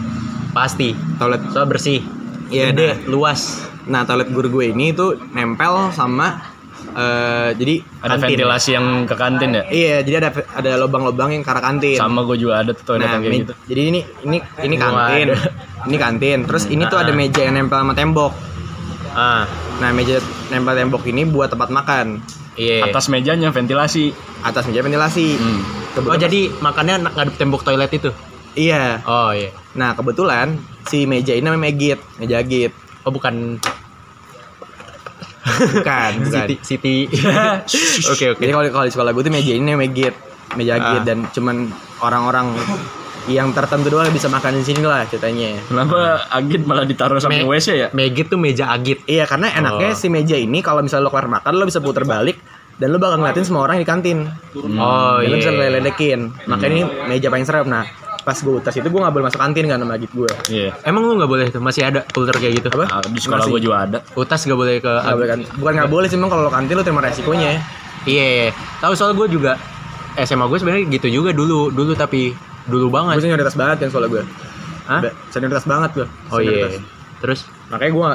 Pasti. Toilet Soal bersih. Iya, Gede, nah. luas. Nah, toilet guru gue ini tuh nempel sama eh jadi Ada Kantin. ventilasi yang ke kantin ya? iya, jadi ada ada lubang-lubang yang ke arah kantin. Sama gue juga ada tuh toilet nah, yang kayak gitu. jadi ini ini ini kantin. Ini kantin. Terus ini tuh ada Ah. meja yang nempel sama tembok. Ah, Nah, meja nempel tembok ini buat tempat makan. iya. Atas mejanya ventilasi. Atas meja ventilasi. Hmm. Oh jadi makannya ngadep tembok toilet itu? Iya. Oh iya. Nah, kebetulan si meja ini namanya Megit, meja Agit. Oh bukan Bukan, bukan. Siti Siti. Oke oke. Jadi kalau kalau di sekolah gue tuh meja ini namanya Megit, meja Agit Ah. dan cuman orang-orang yang tertentu doang bisa makan di sini lah ceritanya. Kenapa Agit malah ditaruh samping Me- WC ya? Megit tuh meja agit. Iya karena enaknya Oh. si meja ini kalau misalnya lo kelar makan lo bisa puter balik dan lo bakal ngeliatin semua orang di kantin. Oh dan lo iya. bisa leledekin. Makanya ini meja paling serem. Nah pas gue utas itu gue gak boleh masuk kantin kan sama Agit gue. Iya. Emang lu nggak boleh tuh masih ada kultur kayak gitu? Apa? Di sekolah gue juga ada. Utas nggak boleh ke Gak boleh kan? Bukan gak boleh sih emang kalau kantin lo terima resikonya. Iya. iya. Tahu soal gue juga SMA gue sebenarnya gitu juga dulu dulu tapi dulu Gue banget. senioritas banget kan sekolah gue. Hah? Senioritas banget gue. Oh iya. Terus makanya gue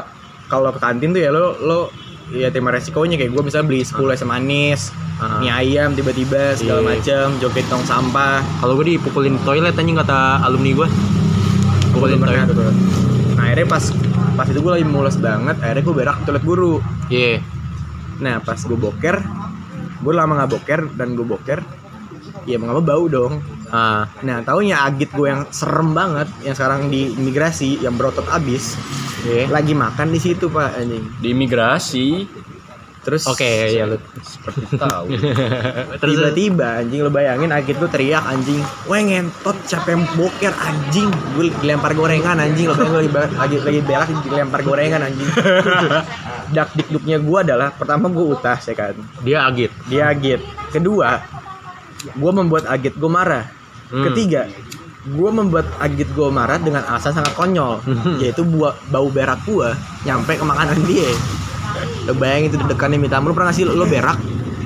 kalau ke kantin tuh ya lo lo ya terima resikonya kayak gue misalnya beli 10 es manis Ah. mie ayam tiba-tiba segala Iya. macam joget tong sampah kalau gue dipukulin toilet anjing kata alumni gue. Pukulin pernah toilet. tuh nah akhirnya pas pas itu gue lagi mules banget akhirnya gue berak toilet guru Iya. nah pas gue boker gue lama nggak boker dan gue boker ya mau bau dong Ah. nah taunya agit gue yang serem banget yang sekarang di imigrasi yang berotot abis Iya. lagi makan di situ pak anjing Di imigrasi. terus Oke, ya lu. tahu Terus tiba-tiba anjing lo bayangin Agit tuh teriak anjing wah ngentot yang boker anjing gue dilempar gorengan anjing lo bayangin gue lagi lagi berak dilempar gorengan anjing dak dikduknya gue adalah pertama gue utas ya kan dia agit. dia Agit kedua gue membuat Agit gue marah Hmm. ketiga gue membuat Agit gue marah dengan alasan sangat konyol yaitu buat bau berak gue nyampe ke makanan dia lo bayangin itu dedekannya minta lo pernah nggak sih lo berak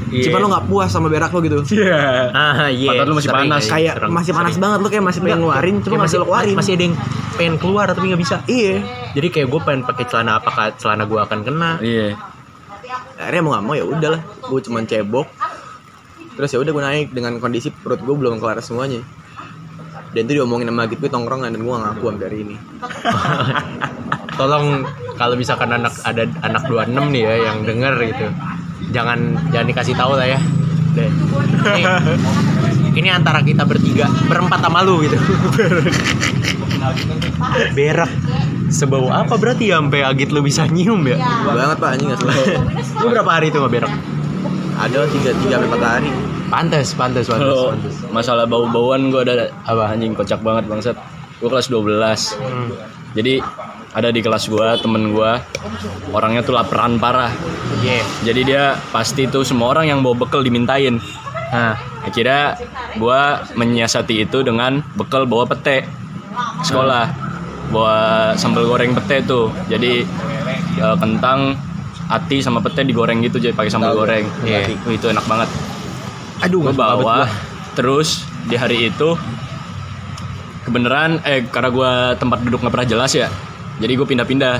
Iya. Cuma lo nggak puas sama berak lo gitu Iya Ah, iya. Padahal lu masih Sering, panas. iya, kayak sering, masih panas sering. banget lo kayak masih pengen Enggak, ngeluarin cuma nggak bisa lo keluarin masih ada yang pengen keluar tapi nggak bisa. iya Jadi kayak gue pengen pakai celana apakah celana gue akan kena? Iya akhirnya mau nggak mau ya udahlah gue cuman cebok terus ya udah gue naik dengan kondisi perut gue belum kelar semuanya dan itu diomongin sama gitu tongkrongan dan gue gak ngaku hari ini Tolong kalau misalkan anak ada anak 26 nih ya yang denger gitu. Jangan jangan dikasih tahu lah ya. Deh. Ini, ini antara kita bertiga, berempat sama lu gitu. Berak. Sebau apa berarti ya sampai agit lu bisa nyium ya? banget pak anjing salah Lu berapa hari itu nggak berak? Ada tiga tiga empat hari Pantes, pantes, pantes, Kalau pantes. masalah bau-bauan gue ada Apa? anjing kocak banget bangsat. Gue kelas 12. Hmm. Jadi ada di kelas gue temen gue orangnya tuh laparan parah. Iya. Jadi dia pasti tuh semua orang yang bawa bekal dimintain. Nah, Akhirnya gue menyiasati itu dengan bekal bawa pete sekolah. Bawa sambal goreng pete tuh. Jadi eh, kentang, ati sama pete digoreng gitu jadi pakai sambal goreng. Iya. Wih, itu enak banget. aduh gue bawa. terus di hari itu kebenaran eh karena gue tempat duduk nggak pernah jelas ya jadi gue pindah-pindah.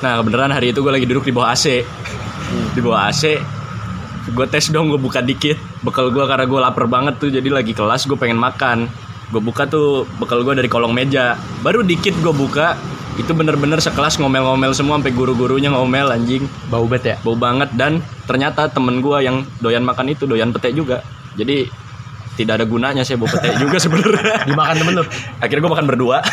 Nah kebenaran hari itu gue lagi duduk di bawah AC di bawah AC gue tes dong gue buka dikit. Bekal gue karena gue lapar banget tuh jadi lagi kelas gue pengen makan. Gue buka tuh bekal gue dari kolong meja. Baru dikit gue buka itu bener-bener sekelas ngomel-ngomel semua sampai guru-gurunya ngomel anjing bau bet ya? bau banget dan ternyata temen gua yang doyan makan itu doyan pete juga jadi tidak ada gunanya saya bawa pete juga sebenarnya Dimakan temen lu? akhirnya gua makan berdua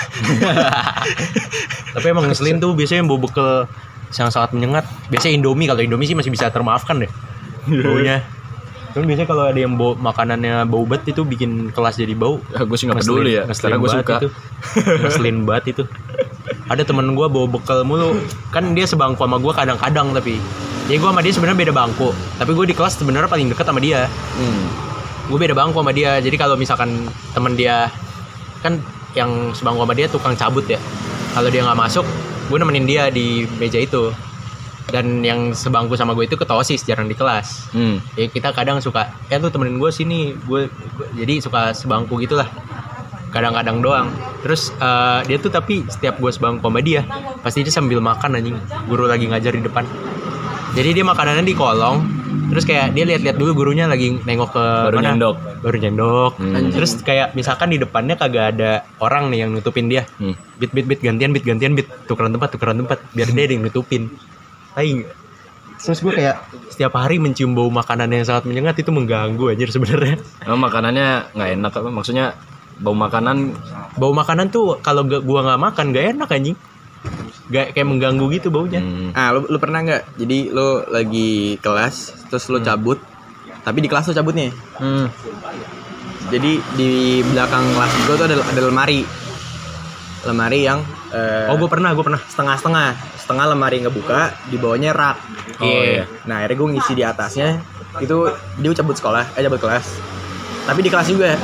Tapi emang ngeselin tuh biasanya bau bekel yang sangat menyengat. Biasanya Indomie kalau Indomie sih masih bisa termaafkan deh. Baunya. Cuman biasanya kalau ada yang bau makanannya bau bet itu bikin kelas jadi bau. ya, gue sih nggak peduli ya karena gue suka Itu. Ngeselin banget itu. Ada temen gue bawa bekal mulu. Kan dia sebangku sama gue kadang-kadang tapi. Jadi gue sama dia sebenarnya beda bangku. Tapi gue di kelas sebenarnya paling deket sama dia. Hmm. gue beda bangku sama dia jadi kalau misalkan temen dia kan yang sebangku sama dia tukang cabut ya kalau dia nggak masuk gue nemenin dia di meja itu dan yang sebangku sama gue itu ketosis jarang di kelas. Hmm. ya kita kadang suka ya tuh temenin gue sini. Gue gue- jadi suka sebangku gitulah. Kadang-kadang doang. Terus eh, dia tuh tapi setiap gue sebangku sama dia pasti dia sambil makan anjing. Guru lagi ngajar di depan. Jadi dia makanannya di kolong. Terus kayak dia lihat-lihat dulu gurunya lagi nengok ke Baru mana. nyendok. baru nyendok. Hmm. terus kayak misalkan di depannya kagak ada orang nih yang nutupin dia. Hmm. bit bit bit gantian bit gantian bit. Tukeran tempat tukeran tempat. Biar dia yang nutupin Tapi terus gue kayak setiap hari mencium bau makanan yang sangat menyengat itu mengganggu aja sebenarnya. Emang makanannya nggak enak apa? Maksudnya bau makanan bau makanan tuh kalau gak, gua nggak makan gak enak anjing. Gak kayak mengganggu gitu baunya. Hmm. ah lu, lu pernah nggak? Jadi lu lagi kelas terus lu cabut tapi di kelas lu cabutnya Hmm. jadi di belakang kelas gue tuh ada ada lemari. Lemari yang eh, oh gue pernah gue pernah. setengah-setengah. setengah lemari ngebuka di bawahnya rak. Oh, iya. nah akhirnya gue ngisi di atasnya itu dia cabut sekolah eh cabut kelas. Tapi di kelas juga.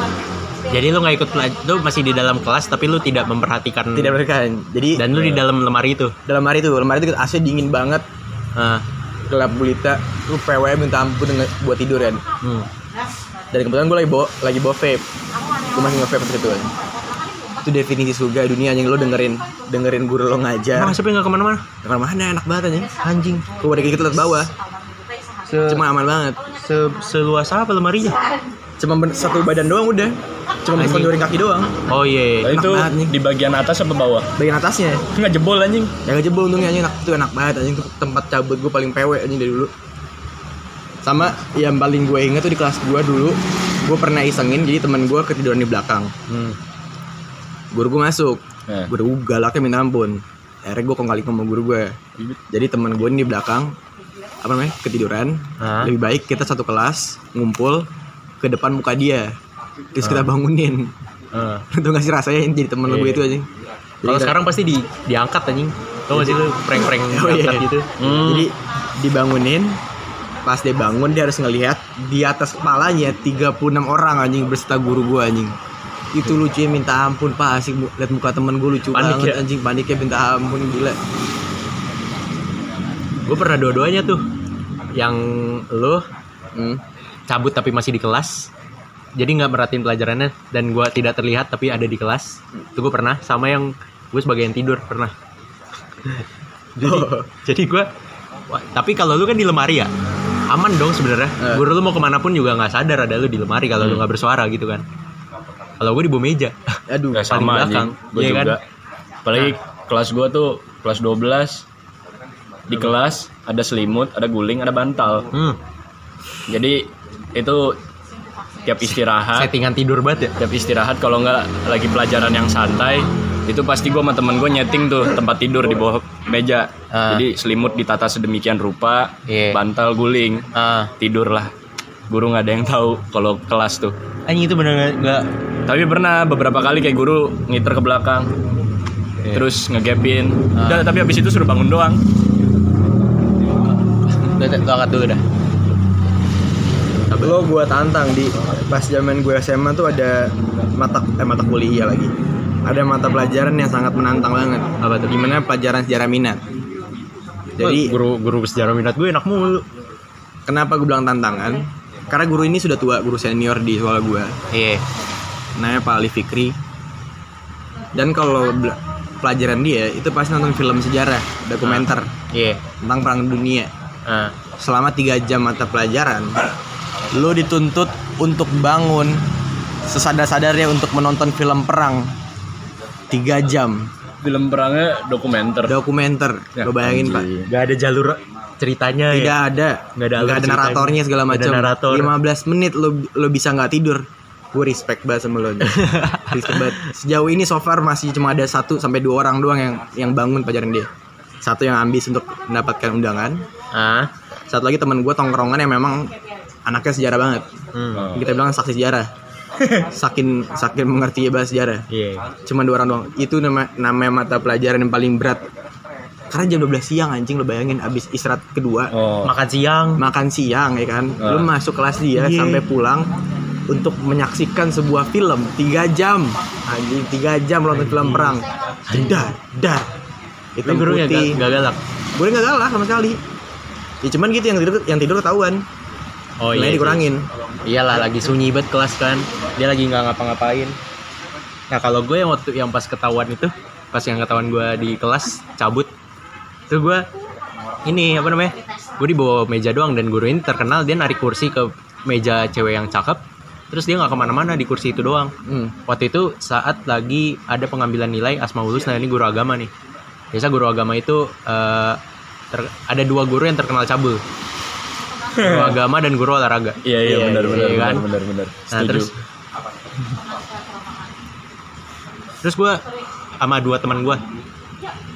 Jadi lu nggak ikut lu masih di dalam kelas tapi lu tidak memperhatikan tidak mereka jadi dan lu di dalam lemari itu? Dalam hari itu lemari itu AC dingin banget. Nah gelap gulita lu PW minta ampun dengan buat tidur kan. Hmm. dan kebetulan gue lagi bawa lagi bawa vape gue masih nge vape waktu itu kan itu definisi surga dunia yang lo dengerin dengerin guru lo ngajar. Emang asapnya nggak ke mana-mana? Dengar mana enak banget aja anjing. Keluar dari kita lihat bawah. Se- cuma aman banget. se seluas apa lemarinya? Cuma ben- satu badan doang udah. Cuma bisa Anjing. kaki doang. Oh iya Nah, Enak itu banget nih. di bagian atas apa bawah? Bagian atasnya. Nggak jebol anjing. Yang gak jebol untungnya anjing. Enak itu enak banget anjing. Itu tempat cabut gue paling pewe anjing dari dulu. Sama yang paling gue inget tuh di kelas gue dulu gue pernah isengin jadi teman gue ketiduran di belakang. Hmm. Guru gue masuk Nah. gue udah galaknya minta ampun akhirnya gue kong kali sama guru gue jadi teman gue ini di belakang apa namanya ketiduran Hah? lebih baik kita satu kelas ngumpul ke depan muka dia terus kita bangunin Heeh. itu nggak sih rasanya jadi temen lu Iya. itu aja Kalau sekarang pasti di diangkat anjing. Tau gak sih lu prank-prank Oh, iya. gitu? jadi dibangunin pas dia bangun dia harus ngelihat di atas kepalanya 36 orang anjing berserta guru gua anjing itu lucunya minta ampun pak asik bu- liat muka temen gue lucu Panik banget ya? anjing paniknya minta ampun gila Gue pernah dua-duanya tuh. Yang lu hmm. cabut tapi masih di kelas. Jadi nggak merhatiin pelajarannya dan gua tidak terlihat tapi ada di kelas. Itu gue pernah sama yang gue sebagai yang tidur pernah. jadi Oh. jadi gue tapi kalau lu kan di lemari ya aman dong sebenarnya. Eh. Guru lu mau ke mana pun juga nggak sadar ada lu di lemari kalau lu nggak bersuara gitu kan. Kalau gue di bawah meja. aduh Ya paling sama belakang. aja. Gue Iya kan? juga. Apalagi kelas gue tuh kelas 12 di kelas ada selimut, ada guling, ada bantal. Hmm, Jadi itu tiap istirahat, settingan tidur banget ya. tiap istirahat kalau nggak lagi pelajaran yang santai, itu pasti gue sama temen gue nyeting tuh tempat tidur di bawah meja. Ah. Jadi selimut ditata sedemikian rupa, Iya. bantal guling, Ah, tidur lah. Guru nggak ada yang tahu kalau kelas tuh. anjing itu bener nggak Tapi pernah beberapa kali kayak guru ngiter ke belakang, Iya. terus ngegapin. Udah, tapi habis itu suruh bangun doang. Udah, angkat dulu dah. lo gua tantang di pas zaman gue SMA tuh ada mata eh mata kuliah lagi ada mata pelajaran yang sangat menantang banget Apa tuh? gimana pelajaran sejarah minat Jadi jadi guru guru sejarah minat gue enak mulu. kenapa gue bilang tantangan karena guru ini sudah tua guru senior di sekolah gue Iya. Namanya Pak Ali Fikri dan kalau pelajaran dia itu pasti nonton film sejarah dokumenter Iya. tentang perang dunia Ah. selama tiga jam mata pelajaran lo dituntut untuk bangun sesadar-sadarnya untuk menonton film perang tiga jam Film perangnya dokumenter. dokumenter Ya, lo bayangin pak anjing. Gak ada jalur ceritanya tidak ya. ada Nggak ada nggak ada naratornya segala macam narator. 15 menit lo lo bisa nggak tidur gue respect banget sama lo respect banget sejauh ini so far masih cuma ada satu sampai dua orang doang yang yang bangun pelajaran dia satu yang ambis untuk mendapatkan undangan Ah. satu lagi teman gue tongkrongan yang memang anaknya sejarah banget Hmm. Oh. kita bilang saksi sejarah saking saking mengerti bahasa sejarah Iya. cuma dua orang doang itu nama namanya mata pelajaran yang paling berat karena jam 12 siang anjing lo bayangin abis istirahat kedua Oh. Makan siang. makan siang ya kan Ah. lu masuk kelas dia Iya. sampai pulang untuk menyaksikan sebuah film tiga jam anjing tiga jam nonton film perang dar dar gurunya putih gak, gak galak. gue nggak galak sama sekali ya cuman gitu yang tidur yang tidur ketahuan Oh nilainya iya. dikurangin Iyalah lagi sunyi banget kelas kan. Dia lagi nggak ngapa-ngapain. Nah kalau gue yang waktu yang pas ketahuan itu, pas yang ketahuan gue di kelas cabut, itu gue ini apa namanya? Gue di bawah meja doang dan guru ini terkenal dia narik kursi ke meja cewek yang cakep. Terus dia nggak ke mana-mana di kursi itu doang. hmm. Waktu itu saat lagi ada pengambilan nilai Asmaulus, nah ini guru agama nih. Biasa guru agama itu eh, ter- ada dua guru yang terkenal cabul. Guru agama dan guru olahraga. Iya iya Iya, benar benar iya kan? benar benar. Nah, Setuju. terus terus gue sama dua teman gue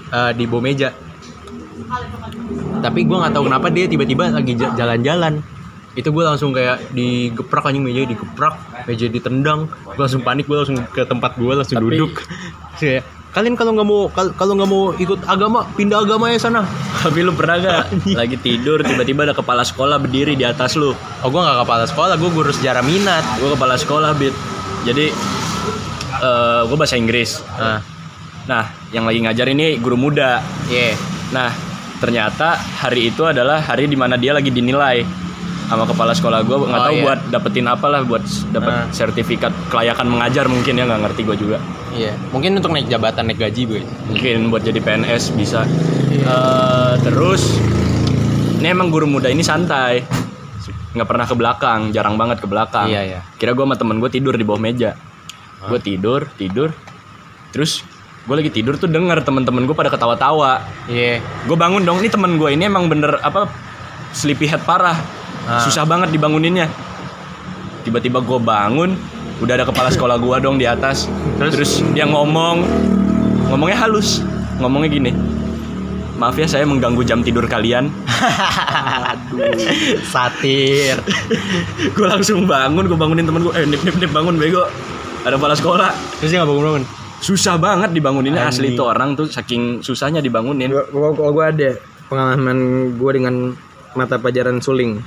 eh, di bawah meja tapi gue nggak tahu kenapa dia tiba-tiba lagi ja- jalan-jalan itu gue langsung kayak digeprak anjing meja digeprak meja ditendang. Gue langsung panik gue langsung ke tempat gue langsung Tapi- duduk. Kayak kalian kalau nggak mau kal- kalau nggak mau ikut agama pindah agama ya sana. Tapi lu pernah gak lagi tidur tiba-tiba ada kepala sekolah berdiri di atas lu? oh gue nggak kepala sekolah gue guru sejarah minat. Gue kepala sekolah bit. Jadi eh gue bahasa Inggris. nah Nah, yang lagi ngajar ini guru muda. yeah Nah, ternyata hari itu adalah hari di mana dia lagi dinilai sama kepala sekolah gue nggak Oh, tahu iya. buat dapetin apa lah buat dapet Nah. sertifikat kelayakan mengajar mungkin ya nggak ngerti gue juga. Iya. Mungkin untuk naik jabatan naik gaji gue mungkin buat jadi PNS bisa. Iya. Eh, terus ini emang guru muda ini santai. Nggak pernah ke belakang jarang banget ke belakang. Iya, iya. kira gue sama temen gue tidur di bawah meja. Gue tidur tidur. Terus gue lagi tidur tuh denger temen-temen gue pada ketawa-tawa. Iya. Gue bangun dong ini temen gue ini emang bener apa sleepyhead parah Ah. susah banget dibanguninnya. Tiba-tiba gue bangun udah ada kepala sekolah gue dong di atas. Terus? terus, dia ngomong ngomongnya halus. Ngomongnya gini maaf ya saya mengganggu jam tidur kalian. Satir. gue langsung bangun gue bangunin temen gue eh nip nip nip bangun bego. Ada kepala sekolah. Terus dia nggak bangun-bangun. susah banget dibanguninnya. Asli tuh orang tuh saking susahnya dibangunin. Gua- gua- Kalau gue ada pengalaman gue dengan mata pelajaran suling.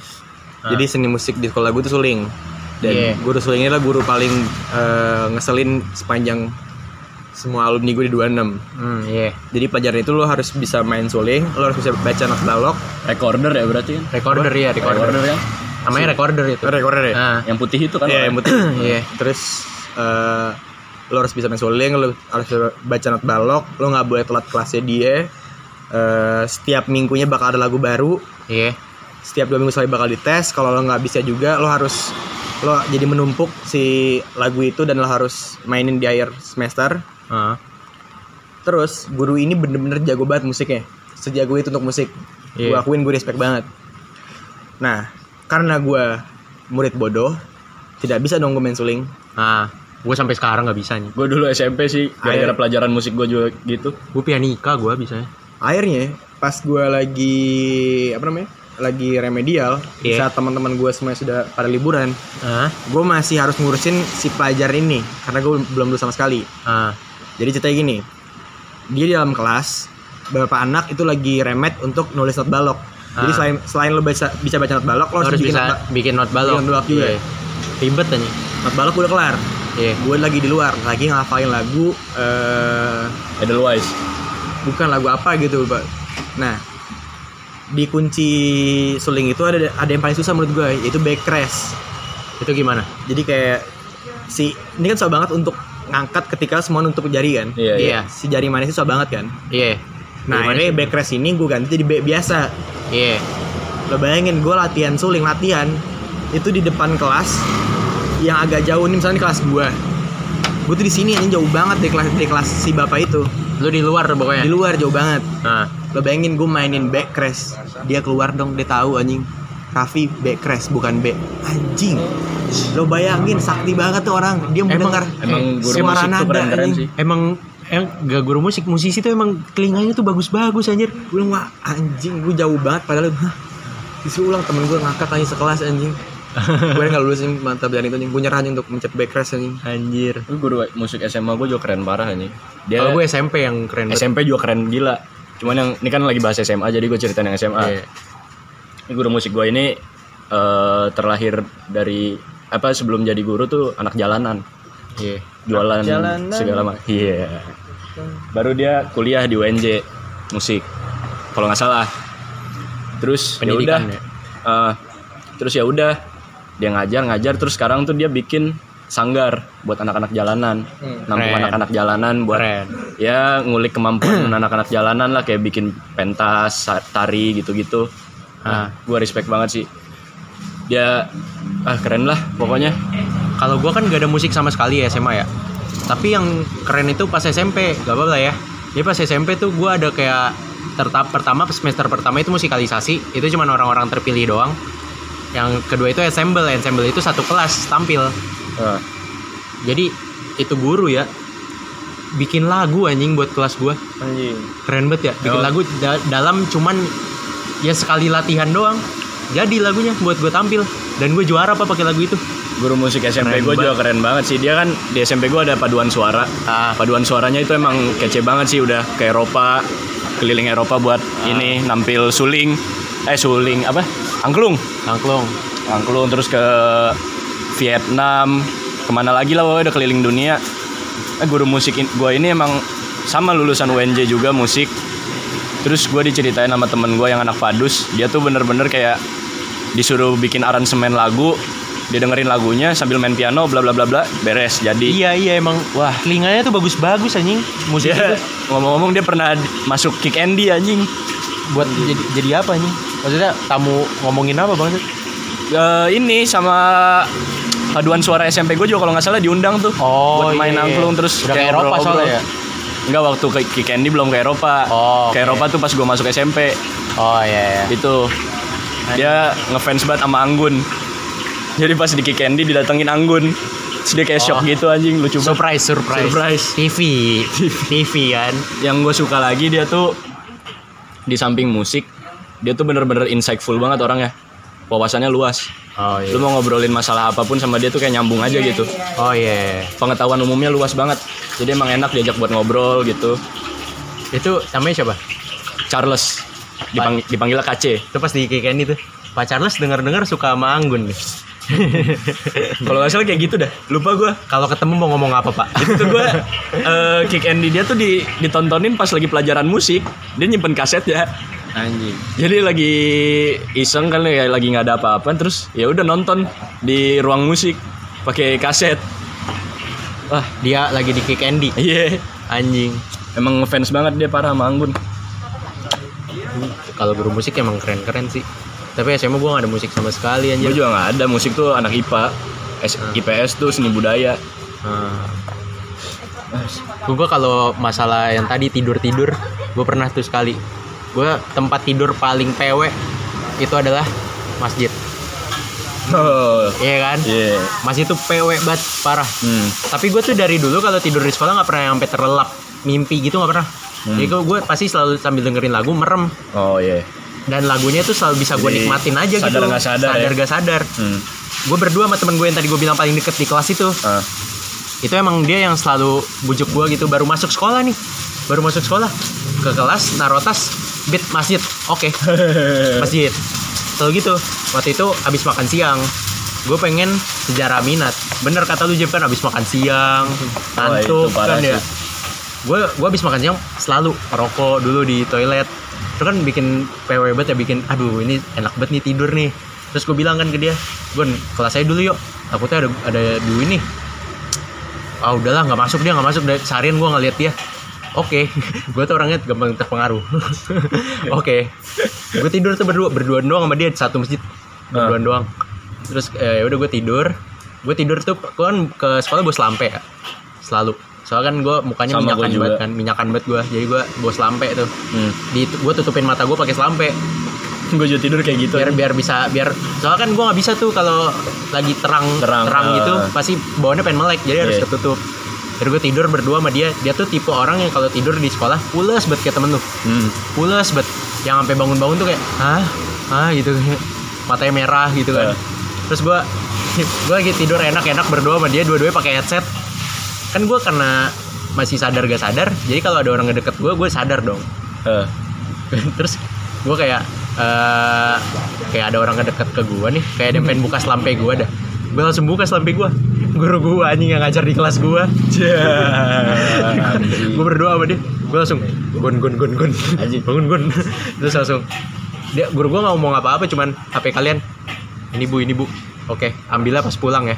Jadi seni musik di sekolah gue tuh suling. Dan Iya. guru suling ini adalah guru paling eh, ngeselin sepanjang semua alumni gue di 26. Hmm, iya. Jadi pelajaran itu lo harus bisa main suling, lo harus bisa baca not balok. recorder ya berarti kan Recorder ya, recorder. recorder ya Namanya recorder itu. Recorder ya? Nah, yang putih itu kan Iya, yang putih. Iya. Terus eh, lo harus bisa main suling, lo harus baca not balok, lo nggak boleh telat kelasnya dia. Eh, setiap minggunya bakal ada lagu baru. iya. Setiap dua minggu sekali bakal dites. Kalau lo nggak bisa juga, lo harus lo jadi menumpuk si lagu itu dan lo harus mainin di akhir semester. Ah, Terus guru ini bener-bener jago banget musiknya. Sejago itu untuk musik. Gue Iya. akuin gue respect banget. Nah, karena gue murid bodoh, tidak bisa dong gue main suling. Nah, gue sampai sekarang nggak bisa nih. gue dulu SMP sih gara-gara pelajaran musik gue juga gitu Gue pianika gue bisa. akhirnya pas gue lagi apa namanya lagi remedial di Iya. saat teman-teman gue semua sudah pada liburan Ah, gue masih harus ngurusin si pelajar ini karena gue belum lulus sama sekali ah, jadi ceritanya gini dia di dalam kelas beberapa anak itu lagi remet untuk nulis not balok jadi Ah. selain selain lo bisa bisa baca not balok lo lo harus, bikin bisa not, bikin not balok. bikin not balok juga. Iya. Ribet aja. not balok udah kelar Iya. gue lagi di luar lagi ngafalin lagu eh Edelweiss bukan lagu apa gitu pak nah di kunci suling itu ada ada yang paling susah menurut gue yaitu back crash Itu gimana? jadi kayak si ini kan susah banget untuk ngangkat ketika semua nutup jari kan iya iya Iya. si jari manis itu susah banget kan Iya. nah ini sih? back crash ini gue ganti jadi back biasa Iya. lo bayangin gue latihan suling latihan itu di depan kelas yang agak jauh nih misalnya di kelas gue gue tuh di sini ini jauh banget dari kelas dari kelas si bapak itu Lu di luar pokoknya. di luar jauh banget. Nah, Lo bayangin gue mainin back crash. Dia keluar dong, dia tahu anjing. Raffi back crash bukan back. Anjing. Lo bayangin sakti banget tuh orang. Dia mendengar emang guru suara musik tuh nada, keren-keren anjing. sih. Emang em gak guru musik musisi tuh emang telinganya tuh bagus-bagus anjir. Gue wah anjing gue jauh banget. Padahal disuruh ulang. Temen gue ngakak anjing sekelas anjing Gue gak lulus nih mata pelajaran itu anjing Gue nyerah anjing untuk mencet back crash anjing Anjir. Lu guru musik SMA gue juga keren parah nih dia Kalau gue SMP yang keren banget. SMP juga keren gila cuman yang ini kan lagi bahas SMA jadi gue ceritain yang SMA Iya. Ini guru musik gue ini eh, terlahir dari apa sebelum jadi guru tuh anak jalanan Iya. jualan jalanan. segala macam iya baru dia kuliah di UNJ musik kalau nggak salah terus ya udah Pendidikan ya? eh, terus ya udah dia ngajar ngajar terus sekarang tuh dia bikin sanggar buat anak-anak jalanan nampung keren. anak-anak jalanan buat Keren. ya ngulik kemampuan anak-anak jalanan lah kayak bikin pentas tari gitu-gitu nah gue respect banget sih dia ah keren lah pokoknya Kalau gue kan gak ada musik sama sekali ya SMA ya. Tapi yang keren itu pas SMP, gak apa-apa lah ya. Jadi pas SMP tuh gue ada kayak tertap pertama semester pertama itu musikalisasi, itu cuma orang-orang terpilih doang. Yang kedua itu ensemble, ensemble itu satu kelas tampil. Ah, Jadi itu guru ya bikin lagu anjing buat kelas gue. Anjing Keren banget ya, bikin Oh. lagu da- dalam cuman ya sekali latihan doang. Jadi lagunya buat gue tampil dan gue juara apa pakai lagu itu. guru musik SMP gue juga keren banget sih dia kan di SMP gue ada paduan suara Ah. paduan suaranya itu emang kece banget sih udah ke Eropa keliling Eropa buat ini nampil suling eh suling apa angklung. Angklung. angklung terus ke Vietnam. Ke mana lagi lah pokoknya udah keliling dunia. Eh, guru musik gue ini emang sama lulusan UNJ juga musik. Terus gue diceritain sama temen gue yang anak padus dia tuh bener-bener kayak disuruh bikin aransemen lagu dia dengerin lagunya sambil main piano bla bla bla bla beres jadi. Iya iya emang wah. telinganya tuh bagus-bagus anjing musik dia itu ngomong-ngomong dia pernah masuk kick Andy anjing. Buat jadi jadi apa anjing? Maksudnya tamu ngomongin apa bang? Eh, ini sama paduan suara SMP gue juga kalau nggak salah diundang tuh buat main iya. angklung terus udah ke kayak Eropa ngobrol-ngobrol. soalnya ya. Enggak waktu ke Kick Andy belum ke Eropa. Oh, ke oke. Eropa tuh pas gue masuk SMP. Oh iya iya. Itu dia ngefans banget sama Anggun. Jadi pas di Kick Andy didatengin Anggun. Terus dia kayak shock Oh. gitu anjing lucu banget. Surprise, surprise. Surprise. TV, TV kan. Yang gue suka lagi dia tuh di samping musik dia tuh bener-bener insightful banget orangnya wawasannya luas Oh iya. lu mau ngobrolin masalah apa pun sama dia tuh kayak nyambung aja gitu Oh iya. pengetahuan umumnya luas banget jadi emang enak diajak buat ngobrol gitu Itu namanya siapa? Charles dipang- dipanggil KC Itu pas di KKN itu. Pak Charles dengar-dengar suka sama Anggun nih. kalau nggak salah kayak gitu dah lupa gua Kalau ketemu mau ngomong apa, Pak? itu tuh gue eh, kick Andy dia tuh di, ditontonin pas lagi pelajaran musik dia nyimpen kaset ya Anjing. jadi lagi iseng kan ya lagi nggak ada apa-apa terus ya udah nonton di ruang musik pakai kaset wah Dia lagi di Kick Andy. iya Anjing. emang ngefans banget dia parah sama Anggun Kalau guru musik emang keren-keren sih. Tapi SMA gue gak ada musik sama sekali gue anjir. juga nggak ada musik tuh anak IPA S- IPS tuh seni budaya Hmm. Gue kalau masalah yang tadi tidur-tidur, gue pernah tuh sekali. Gue tempat tidur paling PW itu adalah masjid. oh Iya kan? iya Masjid tuh PW banget parah. hmm. Tapi gue tuh dari dulu kalau tidur di sekolah nggak pernah sampai terlelap mimpi gitu nggak pernah. Jadi gue pasti selalu sambil dengerin lagu merem oh iya dan lagunya tuh selalu bisa gue nikmatin aja sadar gitu. nggak sadar ya? sadar gak sadar. hmm. Gue berdua sama temen gue yang tadi gue bilang paling deket di kelas itu. ah. Itu emang dia yang selalu bujuk gue gitu. Baru masuk sekolah nih, baru masuk sekolah ke kelas naruh tas beat masjid. Oke, masjid. Selalu gitu. Waktu itu abis makan siang, gue pengen sejarah minat. Bener kata lu Jeb kan abis makan siang, ngantuk itu parah kan ya. Gue gue abis makan siang selalu rokok dulu di toilet. Itu kan bikin PW banget ya bikin aduh ini enak banget nih tidur nih. Terus gue bilang kan ke dia, Gun kelas saya dulu yuk. Takutnya ada ada dulu ini. Ah udahlah nggak masuk dia nggak masuk. Dari seharian gue ngeliat dia. Oke, gue tuh orangnya gampang terpengaruh. Oke, gue tidur tuh berdua berdua doang sama dia di satu masjid berdua Ah. doang. Terus eh, udah gue tidur, gue tidur tuh gue kan ke sekolah bos lampe ya, selalu. Soalnya kan gue mukanya Sama minyakan banget kan, minyakan banget gue. Jadi gue bos lampe tuh. hmm. Di gue tutupin mata gue pakai selampe gue juga tidur kayak gitu biar biar bisa biar soalnya kan gue nggak bisa tuh kalau lagi terang Terang, gitu ah. pasti bawahnya pengen melek jadi harus Iya. ketutup Terus gue tidur berdua sama dia dia tuh tipe orang yang kalau tidur di sekolah pules banget kayak temen lu hmm. pules banget yang sampai bangun-bangun tuh kayak hah hah gitu matanya merah gitu kan Eh. terus gue gue lagi tidur enak-enak berdua sama dia dua-duanya pakai headset kan gue karena masih sadar gak sadar jadi kalau ada orang ngedeket gue gue sadar dong. Eh. terus gue kayak eh kayak ada orang ngedeket ke gue nih kayak ada yang pengen buka selampe gue dah. Gue langsung buka selampe gue guru gue anjing yang ngajar di kelas gue gue berdua sama dia. Gue langsung gun gun gun gun. Bangun gun. Terus langsung dia guru gue nggak ngomong apa apa cuman hp kalian. Ini bu ini bu. Oke ambillah pas pulang ya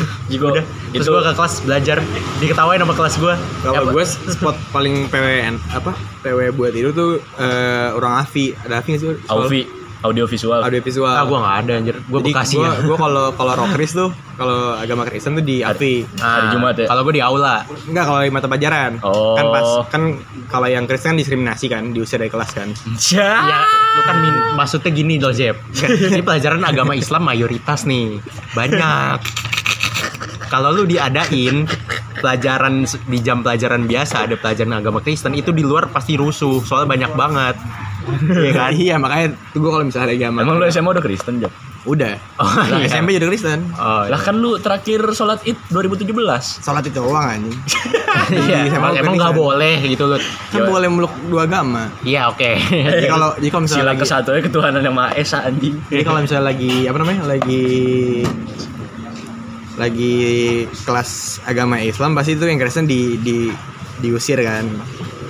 Jiko, udah terus itu gue ke kelas belajar diketawain sama kelas gue Kalau gue spot paling PWN apa PW buat itu tuh eh, orang Avi ada Avi nggak sih? Auvi audio visual Audio visual. ah gue nggak ada anjir gue bekasi gue ya gue kalau kalau rockris tuh kalau agama Kristen tuh di Avi. Ah, hari Jumat ya? kalau gue di aula Enggak kalau di mata pelajaran. Oh. Kan pas kan kalau yang Kristen kan diskriminasi kan diusir dari kelas kan. Ya, lu kan min- maksudnya gini loh, Jeb. Ini pelajaran agama Islam mayoritas nih. Banyak. Kalau lu diadain pelajaran di jam pelajaran biasa ada pelajaran agama Kristen itu di luar pasti rusuh soalnya banyak banget. Iya kan? iya makanya tuh gue kalau misalnya ada agama. emang lu SMA udah Kristen Jok? Udah. Oh, Nah, iya. SMP jadi Kristen. Oh, lah kan lu terakhir sholat id 2017 Sholat itu doang anjing. iya, emang bukan emang nggak Kristen. boleh gitu loh. Kan boleh meluk dua agama. Iya, oke. Jadi kalau jadi kalau misalnya sila lagi, kesatu ya ketuhanan yang maha esa anjing jadi kalau misalnya lagi apa namanya lagi lagi kelas agama Islam pasti itu yang Kristen di di diusir kan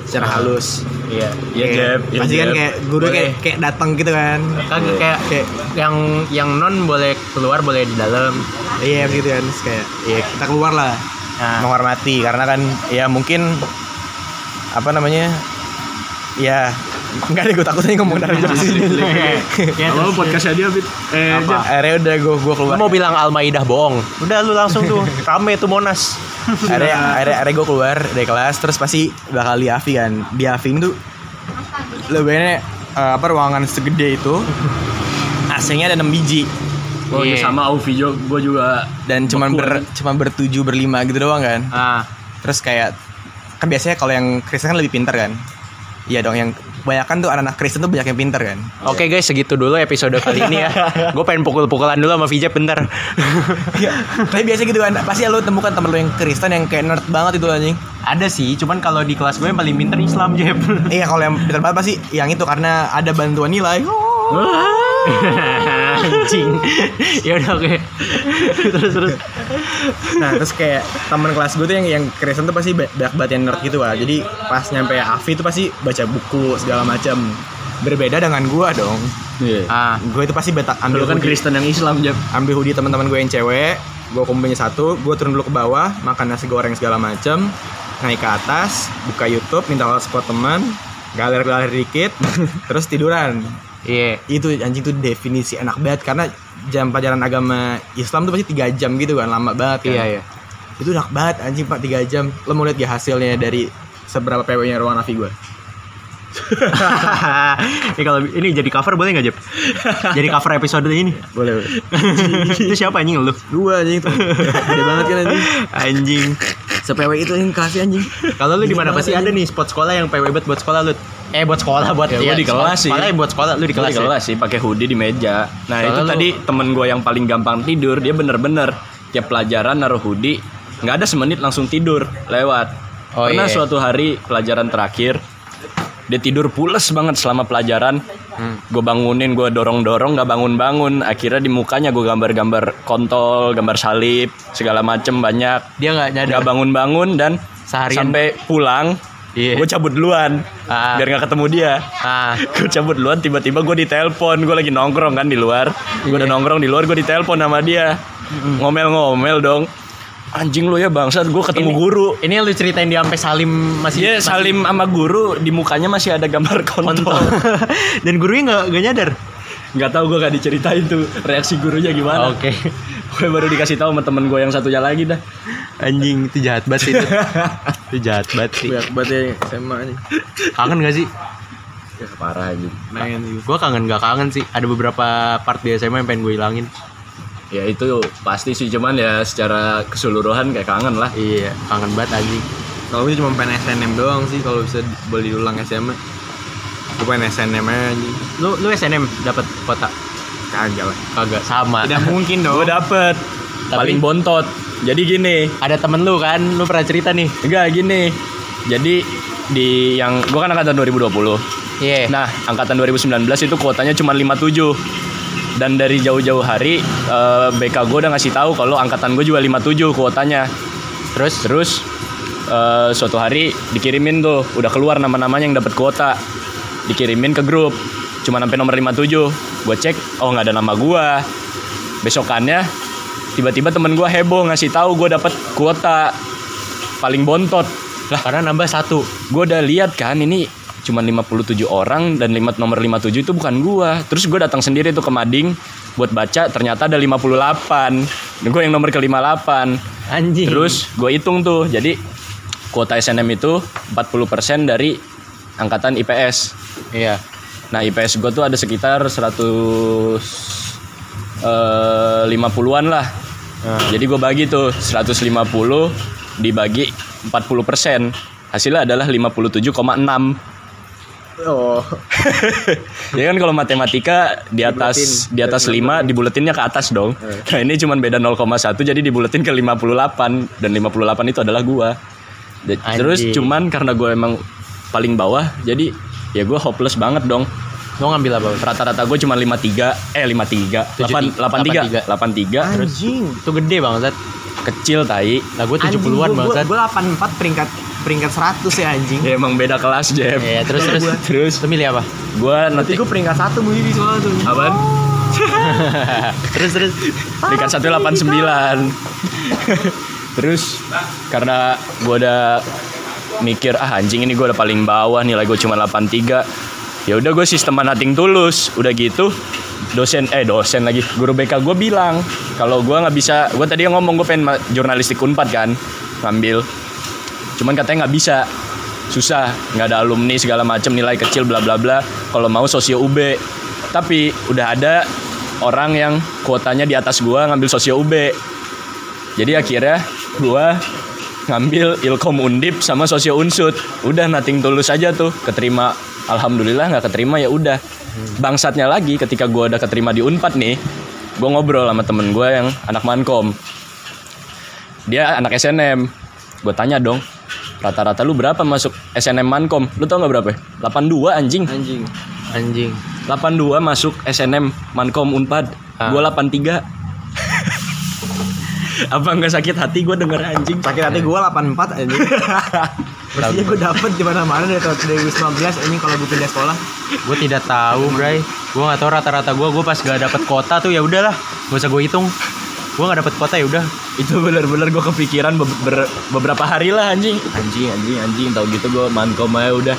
secara halus. iya iya Kayak- Jeb iya, Pasti kan Jeb. kayak guru Boleh. kayak kayak datang gitu kan. kan kayak Kayak yang yang non boleh keluar boleh di dalam. iya gitu kan Terus kayak ya kita keluar lah Nah, menghormati karena kan ya mungkin apa namanya ya enggak deh gue takutnya ngomong dari jauh sini ya, Apa podcastnya dia Fit? eh Apa? Akhirnya udah gue gue Lu keluar mau bilang Al-Maidah bohong? Udah lu langsung tuh. Rame tuh Monas. akhirnya akhirnya, akhirnya gue keluar dari kelas terus pasti bakal di Avi kan. Di Avi itu lebih enak eh, apa ruangan segede itu. AC-nya ada 6 biji. Oh iya Iya. sama juga gue juga dan cuman ber cuman bertujuh berlima gitu doang kan. Ah, terus kayak kan biasanya kalau yang Kristen kan lebih pintar kan. Iya dong yang kebanyakan tuh anak-anak Kristen tuh banyak yang pinter kan. Oke guys, segitu dulu episode kali ini ya. Gue pengen pukul-pukulan dulu sama Vijay bentar. Iya. Tapi biasa gitu kan. Pasti lu temukan temen lu yang Kristen yang kayak nerd banget itu anjing. Ada sih, cuman kalau di kelas gue yang paling pinter Islam Jeb. Iya kalau yang pinter banget pasti yang itu karena ada bantuan nilai. Anjing. ya udah oke. terus terus. Nah terus kayak temen kelas gue tuh yang yang Kristen tuh pasti ba- banyak banget yang nerd gitu lah. Jadi pas nyampe Afi tuh pasti baca buku segala macam. Berbeda dengan gue dong. Iya. Ah, Gue itu pasti beta, ambil Lu kan hoodie- Kristen yang Islam Jeb. ambil hoodie teman-teman gue yang cewek gue kumpulnya satu gue turun dulu ke bawah makan nasi goreng segala macem naik ke atas buka YouTube minta hotspot teman galer-galer dikit terus tiduran iya. itu anjing tuh definisi enak banget karena jam pelajaran agama Islam tuh pasti tiga jam gitu kan lama banget kan Iya, iya. itu enak banget anjing pak tiga jam lo mau lihat gak hasilnya dari seberapa PW nya ruang navi gue ini kalau ini jadi cover boleh nggak Jeb? jadi cover episode ini. boleh Itu siapa anjing lu? gue anjing tuh gede banget kan anjing Anjing. se-PW itu anjing kasih anjing Kalau lu di mana pasti ada nih spot sekolah yang PW buat buat sekolah lu. Eh buat sekolah buat Ya, gua di kelas sih. Sekolah buat sekolah lu di kelas. di ya? kelas sih pakai hoodie di meja. Nah Soalnya itu lu- tadi temen gue yang paling gampang tidur dia bener-bener tiap pelajaran naruh hoodie nggak ada semenit langsung tidur lewat. Oh, Pernah iya. suatu hari pelajaran terakhir dia tidur pules banget selama pelajaran. Hmm. Gue bangunin, gue dorong-dorong nggak bangun-bangun. Akhirnya di mukanya gue gambar-gambar kontol, gambar salib, segala macem banyak. Dia nggak nyadar. Nggak bangun-bangun dan Seharian. sampai pulang. Iya. Gue cabut duluan Ah. biar nggak ketemu dia Ah, gue cabut duluan tiba-tiba gue ditelepon gue lagi nongkrong kan di luar gue udah nongkrong di luar gue ditelepon sama dia ngomel-ngomel dong anjing lu ya bangsat gue ketemu Ini- guru ini yang lu ceritain dia sampai Salim masih dia masih salim sama guru di mukanya masih ada gambar kontol kontol. Dan gurunya nggak nggak nyadar. nggak tahu gue gak diceritain tuh reaksi gurunya gimana Oke. gue baru dikasih tahu sama temen gue yang satunya lagi dah Anjing itu jahat banget sih itu. itu jahat banget sih. banyak banget ya SMA anjing Kangen gak sih? ya parah anjing pengen sih Gue kangen gak kangen sih. Ada beberapa part di SMA yang pengen gue hilangin. Ya itu pasti sih cuman ya secara keseluruhan kayak kangen lah Iya, kangen banget anjing. Kalau gue cuma pengen SNM doang sih kalau bisa boleh diulang SMA. Gue pengen SNM aja. Lu lu SNM dapat kota? Kagak lah. Kagak sama. Tidak mungkin dong. gue dapet Tapi- paling bontot jadi gini Ada temen lu kan, lu pernah cerita nih. Enggak gini. Jadi di yang gua kan angkatan 2020. Iya. Nah, angkatan 2019 itu kuotanya cuma 57. Dan dari jauh-jauh hari eh, BK gue udah ngasih tahu kalau angkatan gue juga 57 kuotanya. Terus Terus eh, suatu hari dikirimin tuh, udah keluar nama-namanya yang dapat kuota. Dikirimin ke grup. Cuma sampai nomor 57. Gue cek, oh nggak ada nama gua. Besokannya tiba-tiba temen gua heboh ngasih tahu gue dapat kuota paling bontot. Lah, karena nambah satu. gue udah lihat kan ini cuma 57 orang dan lima, nomor 57 itu bukan gua. Terus gue datang sendiri tuh ke Mading buat baca ternyata ada 58. Gue yang nomor ke 58. Anjing. Terus gue hitung tuh. Jadi kuota SNM itu 40% dari angkatan IPS. iya. Nah, IPS gue tuh ada sekitar 100 eh 50-an lah. Nah, Jadi gue bagi tuh 150 dibagi 40%. Hasilnya adalah 57,6. Oh. Ya kan kalau matematika di atas Dibuletin. di atas 5 dibuletinnya ke atas dong. Nah, ini cuman beda 0,1 jadi dibuletin ke 58 dan 58 itu adalah gua. Terus Anjing. cuman karena gue emang paling bawah jadi ya gue hopeless banget dong. lu ngambil apa? Rata-rata gue cuma 53 eh 53 Tujuh- 8, 83 83 Terus itu gede banget. kecil tai. Lah gue 70-an banget. Gue 84 peringkat peringkat 100 ya anjing. Ya emang beda kelas Jeb. Iya, terus terus Terus lu milih apa? gue Nanti gue peringkat 1 mulu di soal tuh. apaan? terus terus peringkat satu delapan sembilan terus karena gue udah mikir ah anjing ini gue udah paling bawah nilai gue cuma 83 ya udah gue sistem nating tulus udah gitu dosen eh dosen lagi guru BK gue bilang kalau gue nggak bisa gue tadi ngomong gue pengen jurnalistik unpad kan ngambil cuman katanya nggak bisa. Susah. Nggak ada alumni segala macem nilai kecil bla bla bla. Kalau mau sosio UB tapi udah ada orang yang kuotanya di atas gua ngambil sosio UB jadi akhirnya gua ngambil ilkom undip sama sosio unsut udah nating tulus aja tuh. Keterima. Alhamdulillah nggak keterima ya udah. Bangsatnya lagi ketika gue udah keterima di unpad nih gue ngobrol sama temen gue yang anak mankom. Dia anak SNM gue tanya dong rata-rata lu berapa masuk SNM mankom lu tau nggak berapa ya? 82 anjing Anjing. Anjing. 82 masuk SNM mankom unpad Ah. gue 83 apa nggak sakit hati gue denger anjing Sakit hati gue 84 anjing. Mestinya gue dapet di mana-mana dari tahun 2019 anjing kalau gue pindah sekolah. Gue tidak tahu, Bray. Gue nggak tahu rata-rata gue. Gue pas gak dapet kota tuh ya udahlah. Gak usah gue hitung. Gue nggak dapet kota ya udah. itu bener-bener gue kepikiran be- ber- beberapa hari lah anjing anjing anjing anjing tau gitu gue mankom aja udah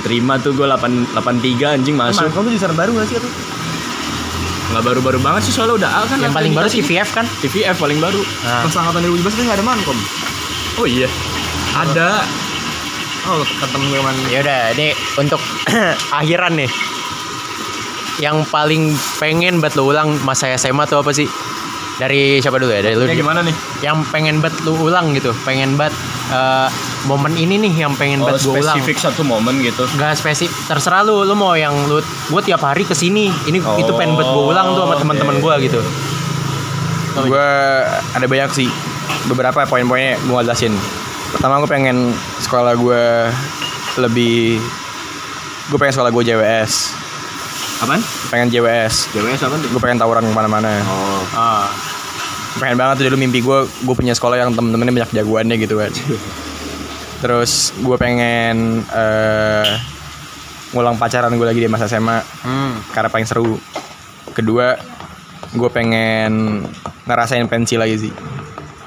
terima tuh gue 8 83 anjing masuk Mankom tuh jurusan baru gak sih itu? nggak baru-baru banget sih soalnya udah A kan Yang paling baru. TVF kan? TVF paling baru Nah, Pas angkatan 2017 itu gak ada Mankom. oh iya ada Oh, ketemu gue man. ya udah ini untuk akhiran nih. Yang paling pengen buat lo ulang masa SMA tuh apa sih? Dari siapa dulu ya? Dari lu. ya gimana nih Yang pengen buat lu ulang gitu. Pengen buat eh, momen ini nih yang pengen oh buat gue ulang. spesifik satu momen gitu Gak spesifik, terserah lu, lu mau yang lu, gue tiap hari ke sini, ini itu pengen buat gue ulang tuh sama Oh, teman-teman oke. gue gitu. Gue ada banyak sih. Beberapa poin-poinnya gue jelasin. Pertama gue pengen sekolah gue lebih gue pengen sekolah gue JWS apaan pengen JWS JWS apa tuh gue pengen tawuran ke mana-mana oh Ah, pengen banget tuh dulu mimpi gue gue punya sekolah yang temen-temennya banyak jagoannya gitu kan terus gue pengen eh ngulang pacaran gue lagi di masa SMA hmm. karena paling seru kedua gue pengen ngerasain pensi lagi sih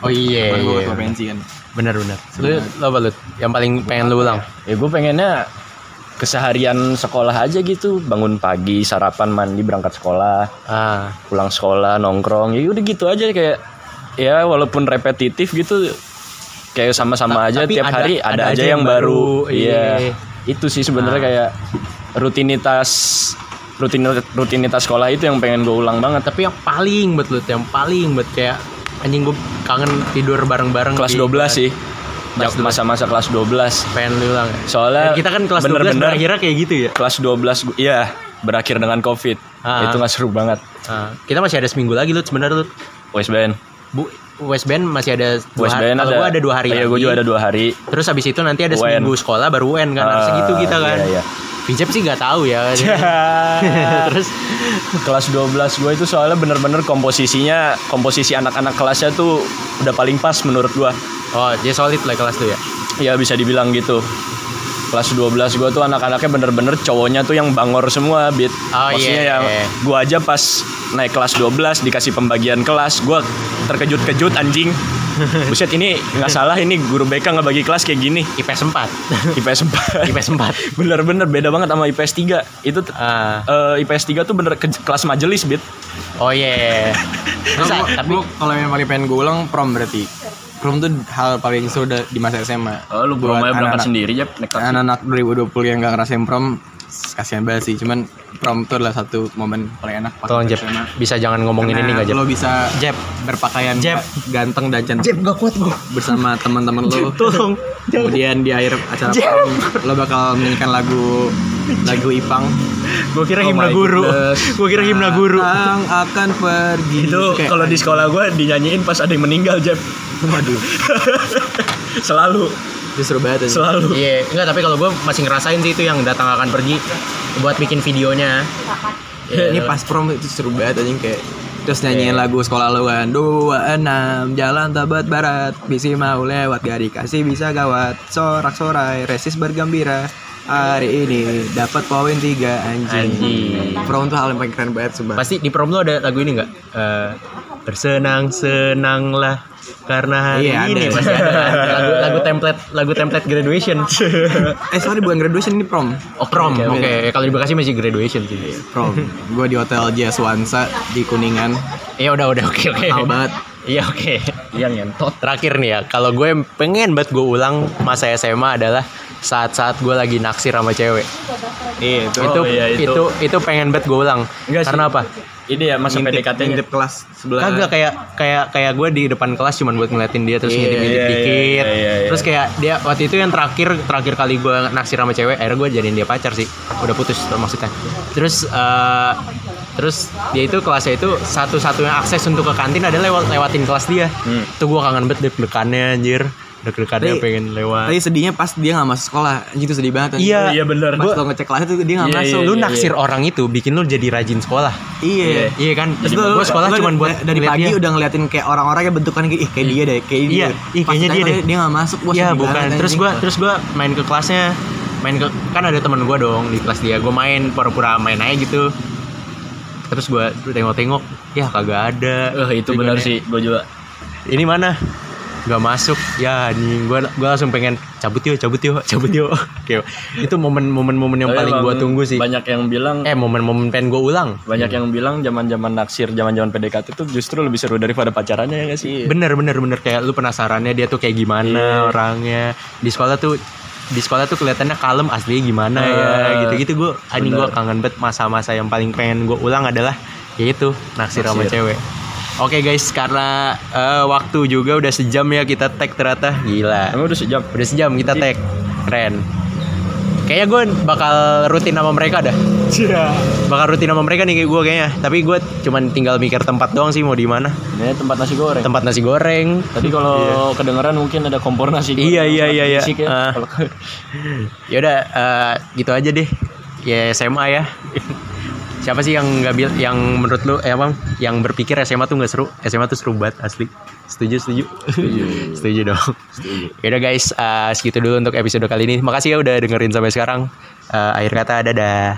Oh iya, gue iya. ketua pensi kan bener bener. Lu, apa lu? Yang paling pengen lu ulang? ya gue pengennya keseharian sekolah aja gitu. Bangun pagi sarapan mandi berangkat sekolah. Ah, pulang sekolah nongkrong. Ya udah gitu aja kayak ya walaupun repetitif gitu kayak sama-sama aja tapi tiap ada- hari ada, aja yang, baru, iya. iya. Itu sih sebenarnya Ah. kayak rutinitas rutinitas rutinitas sekolah itu yang pengen gue ulang banget. Tapi yang paling lu, yang paling buat kayak anjing gue kangen tidur bareng-bareng kelas di- 12 sih. Jak- masa-masa kelas 12 Pengen lu ulang. ya? soalnya Dan kita kan kelas 12 bener-bener berakhirnya kayak gitu ya. kelas 12 gu- iya berakhir dengan covid Ah. itu nggak seru banget Ah, kita masih ada seminggu lagi lu sebenarnya lu. Westband Bu West Band masih ada dua hari. Westband Kalau ada gua ada dua hari iya lagi. gue juga ada dua hari Terus habis itu nanti ada UN. seminggu sekolah baru UN kan. Harusnya Ah, gitu kita kan. iya, iya. Vijep sih nggak tahu ya. Terus kelas 12 gue itu soalnya bener-bener komposisinya komposisi anak-anak kelasnya tuh udah paling pas menurut gue oh dia solid lah kelas tuh ya. ya bisa dibilang gitu kelas 12 gue tuh anak-anaknya bener-bener cowoknya tuh yang bangor semua bit Oh, maksudnya iya. yang gue aja pas naik kelas 12 dikasih pembagian kelas gue terkejut-kejut anjing Buset ini nggak salah ini guru BK nggak bagi kelas kayak gini IPS 4. IPS 4 IPS 4. bener-bener beda banget sama IPS 3 itu Ah. eh, IPS 3 tuh bener ke- kelas majelis bit Oh iya. Terus Gua- tapi gua kalau yang paling pengen gue ulang prom berarti prom tuh hal paling seru di masa SMA oh lu belum berangkat anak-anak- sendiri ya naik taksi. anak-anak 2020 yang gak ngerasain prom kasihan banget sih cuman prom itu adalah satu momen paling enak pas tolong Jeb bisa jangan ngomongin ini Karena nggak Jeb? lo bisa Jeb. berpakaian Jeb. ganteng dan cantik Jeb gak kuat gue bersama teman-teman lo Tolong. kemudian di akhir acara prom lo bakal menyanyikan lagu lagu Ipang Gue kira Oh himna guru. Gue kira himna guru. Datang akan pergi itu kalau di sekolah gue dinyanyiin pas ada yang meninggal Jeb waduh selalu itu seru banget anjing. selalu Iya, enggak tapi kalau gue masih ngerasain sih itu yang datang akan pergi buat bikin videonya. ini pas prom itu seru banget anjing kayak terus nyanyiin lagu sekolah lo kan dua enam jalan tabat barat bisi mau lewat gak dikasih bisa gawat sorak sorai resis bergembira hari ini dapat poin tiga anjing. Anjing. prom tuh hal yang paling keren banget sumpah Pasti di prom lu ada lagu ini nggak? Eh, bersenang senanglah karena hari Iya, ini ada. pasti ada lagu lagu template lagu template graduation. eh sorry bukan graduation ini prom Oh prom, oke. Ya, Kalau di Bekasi masih graduation sih. prom gue di hotel Jaswansa di kuningan Iya udah udah oke oke. Mahal banget. Iya oke. Iya ngentot. Terakhir nih ya, kalau gue pengen banget gue ulang masa SMA adalah saat-saat gue lagi naksir sama cewek Iya, itu. itu, Oh, iya, itu itu. itu pengen banget gue ulang Enggak sih. karena apa Ini ya masa ngintip, PDKT-nya. ngintip kelas sebelah. kagak kayak kayak kayak gue di depan kelas cuman buat ngeliatin dia terus Iya, ngintip-ngintip iya, dikit iya, iya, iya. terus kayak dia waktu itu yang terakhir terakhir kali gue naksir sama cewek akhirnya gue jadiin dia pacar sih udah putus maksudnya terus eh, terus dia itu kelasnya itu satu-satunya akses untuk ke kantin adalah lewat lewatin kelas dia Hmm. itu gue kangen banget deg-degannya anjir deg-degannya Tapi- pengen lewat Tadi sedihnya pas dia nggak masuk sekolah. Anjing itu sedih banget. Iya. Iya bener. Pas Gua- lo ngecek kelas itu dia nggak Iya, masuk. lu iya, naksir orang itu bikin lu jadi rajin sekolah Iya. iya kan Terus lu, gue sekolah dari- buat dari pagi dia. udah ngeliatin kayak orang-orang yang bentukannya kayak ih kayak dia deh, kayak Iya, dia. ih, Pas kayaknya dia deh. Dia nggak masuk. Wah, Iya sedih bukan. banget, Terus gua terus gua main ke kelasnya, main ke kan ada teman gua dong di kelas dia. Gua main pura-pura main aja gitu. Terus gua tengok-tengok, ya kagak ada. Eh itu benar gua sih, gue juga. Ini mana? Gak masuk. Ya nih gua gua langsung pengen cabut yuk, cabut yuk, cabut yuk. Oke. Itu momen-momen momen yang Tapi paling gua tunggu sih. Banyak yang bilang Eh momen-momen pengen gua ulang. banyak yang bilang zaman-zaman naksir, zaman-zaman PDKT itu justru lebih seru daripada pacarannya ya gak sih? Bener bener bener kayak lu penasarannya dia tuh kayak gimana orangnya di sekolah tuh di sekolah tuh kelihatannya kalem asli gimana ya Eh, gitu-gitu gue anjing gue kangen banget masa-masa yang paling pengen gue ulang adalah yaitu naksir sama Naksir. cewek Oke guys, karena eh, waktu juga udah sejam ya kita tag ternyata gila. Emang udah sejam. Udah sejam kita tag, keren. Kayaknya gue bakal rutin sama mereka dah. Bakal rutin sama mereka nih kayak gue kayaknya. Tapi gue cuman tinggal mikir tempat doang sih mau di mana. Ini tempat nasi goreng. Tempat nasi goreng. Tadi kalau kedengeran mungkin ada kompor nasi goreng. Iya iya iya iya. Ya. Ah. Kalau- Ya udah eh, gitu aja deh. Ya SMA ya. Siapa sih yang nggak bil yang menurut lu eh bang yang berpikir SMA tuh nggak seru? SMA tuh seru banget asli. Setuju setuju. setuju dong. Ya udah guys, eh, segitu dulu untuk episode kali ini. Makasih ya udah dengerin sampai sekarang. Eh, akhir kata dadah.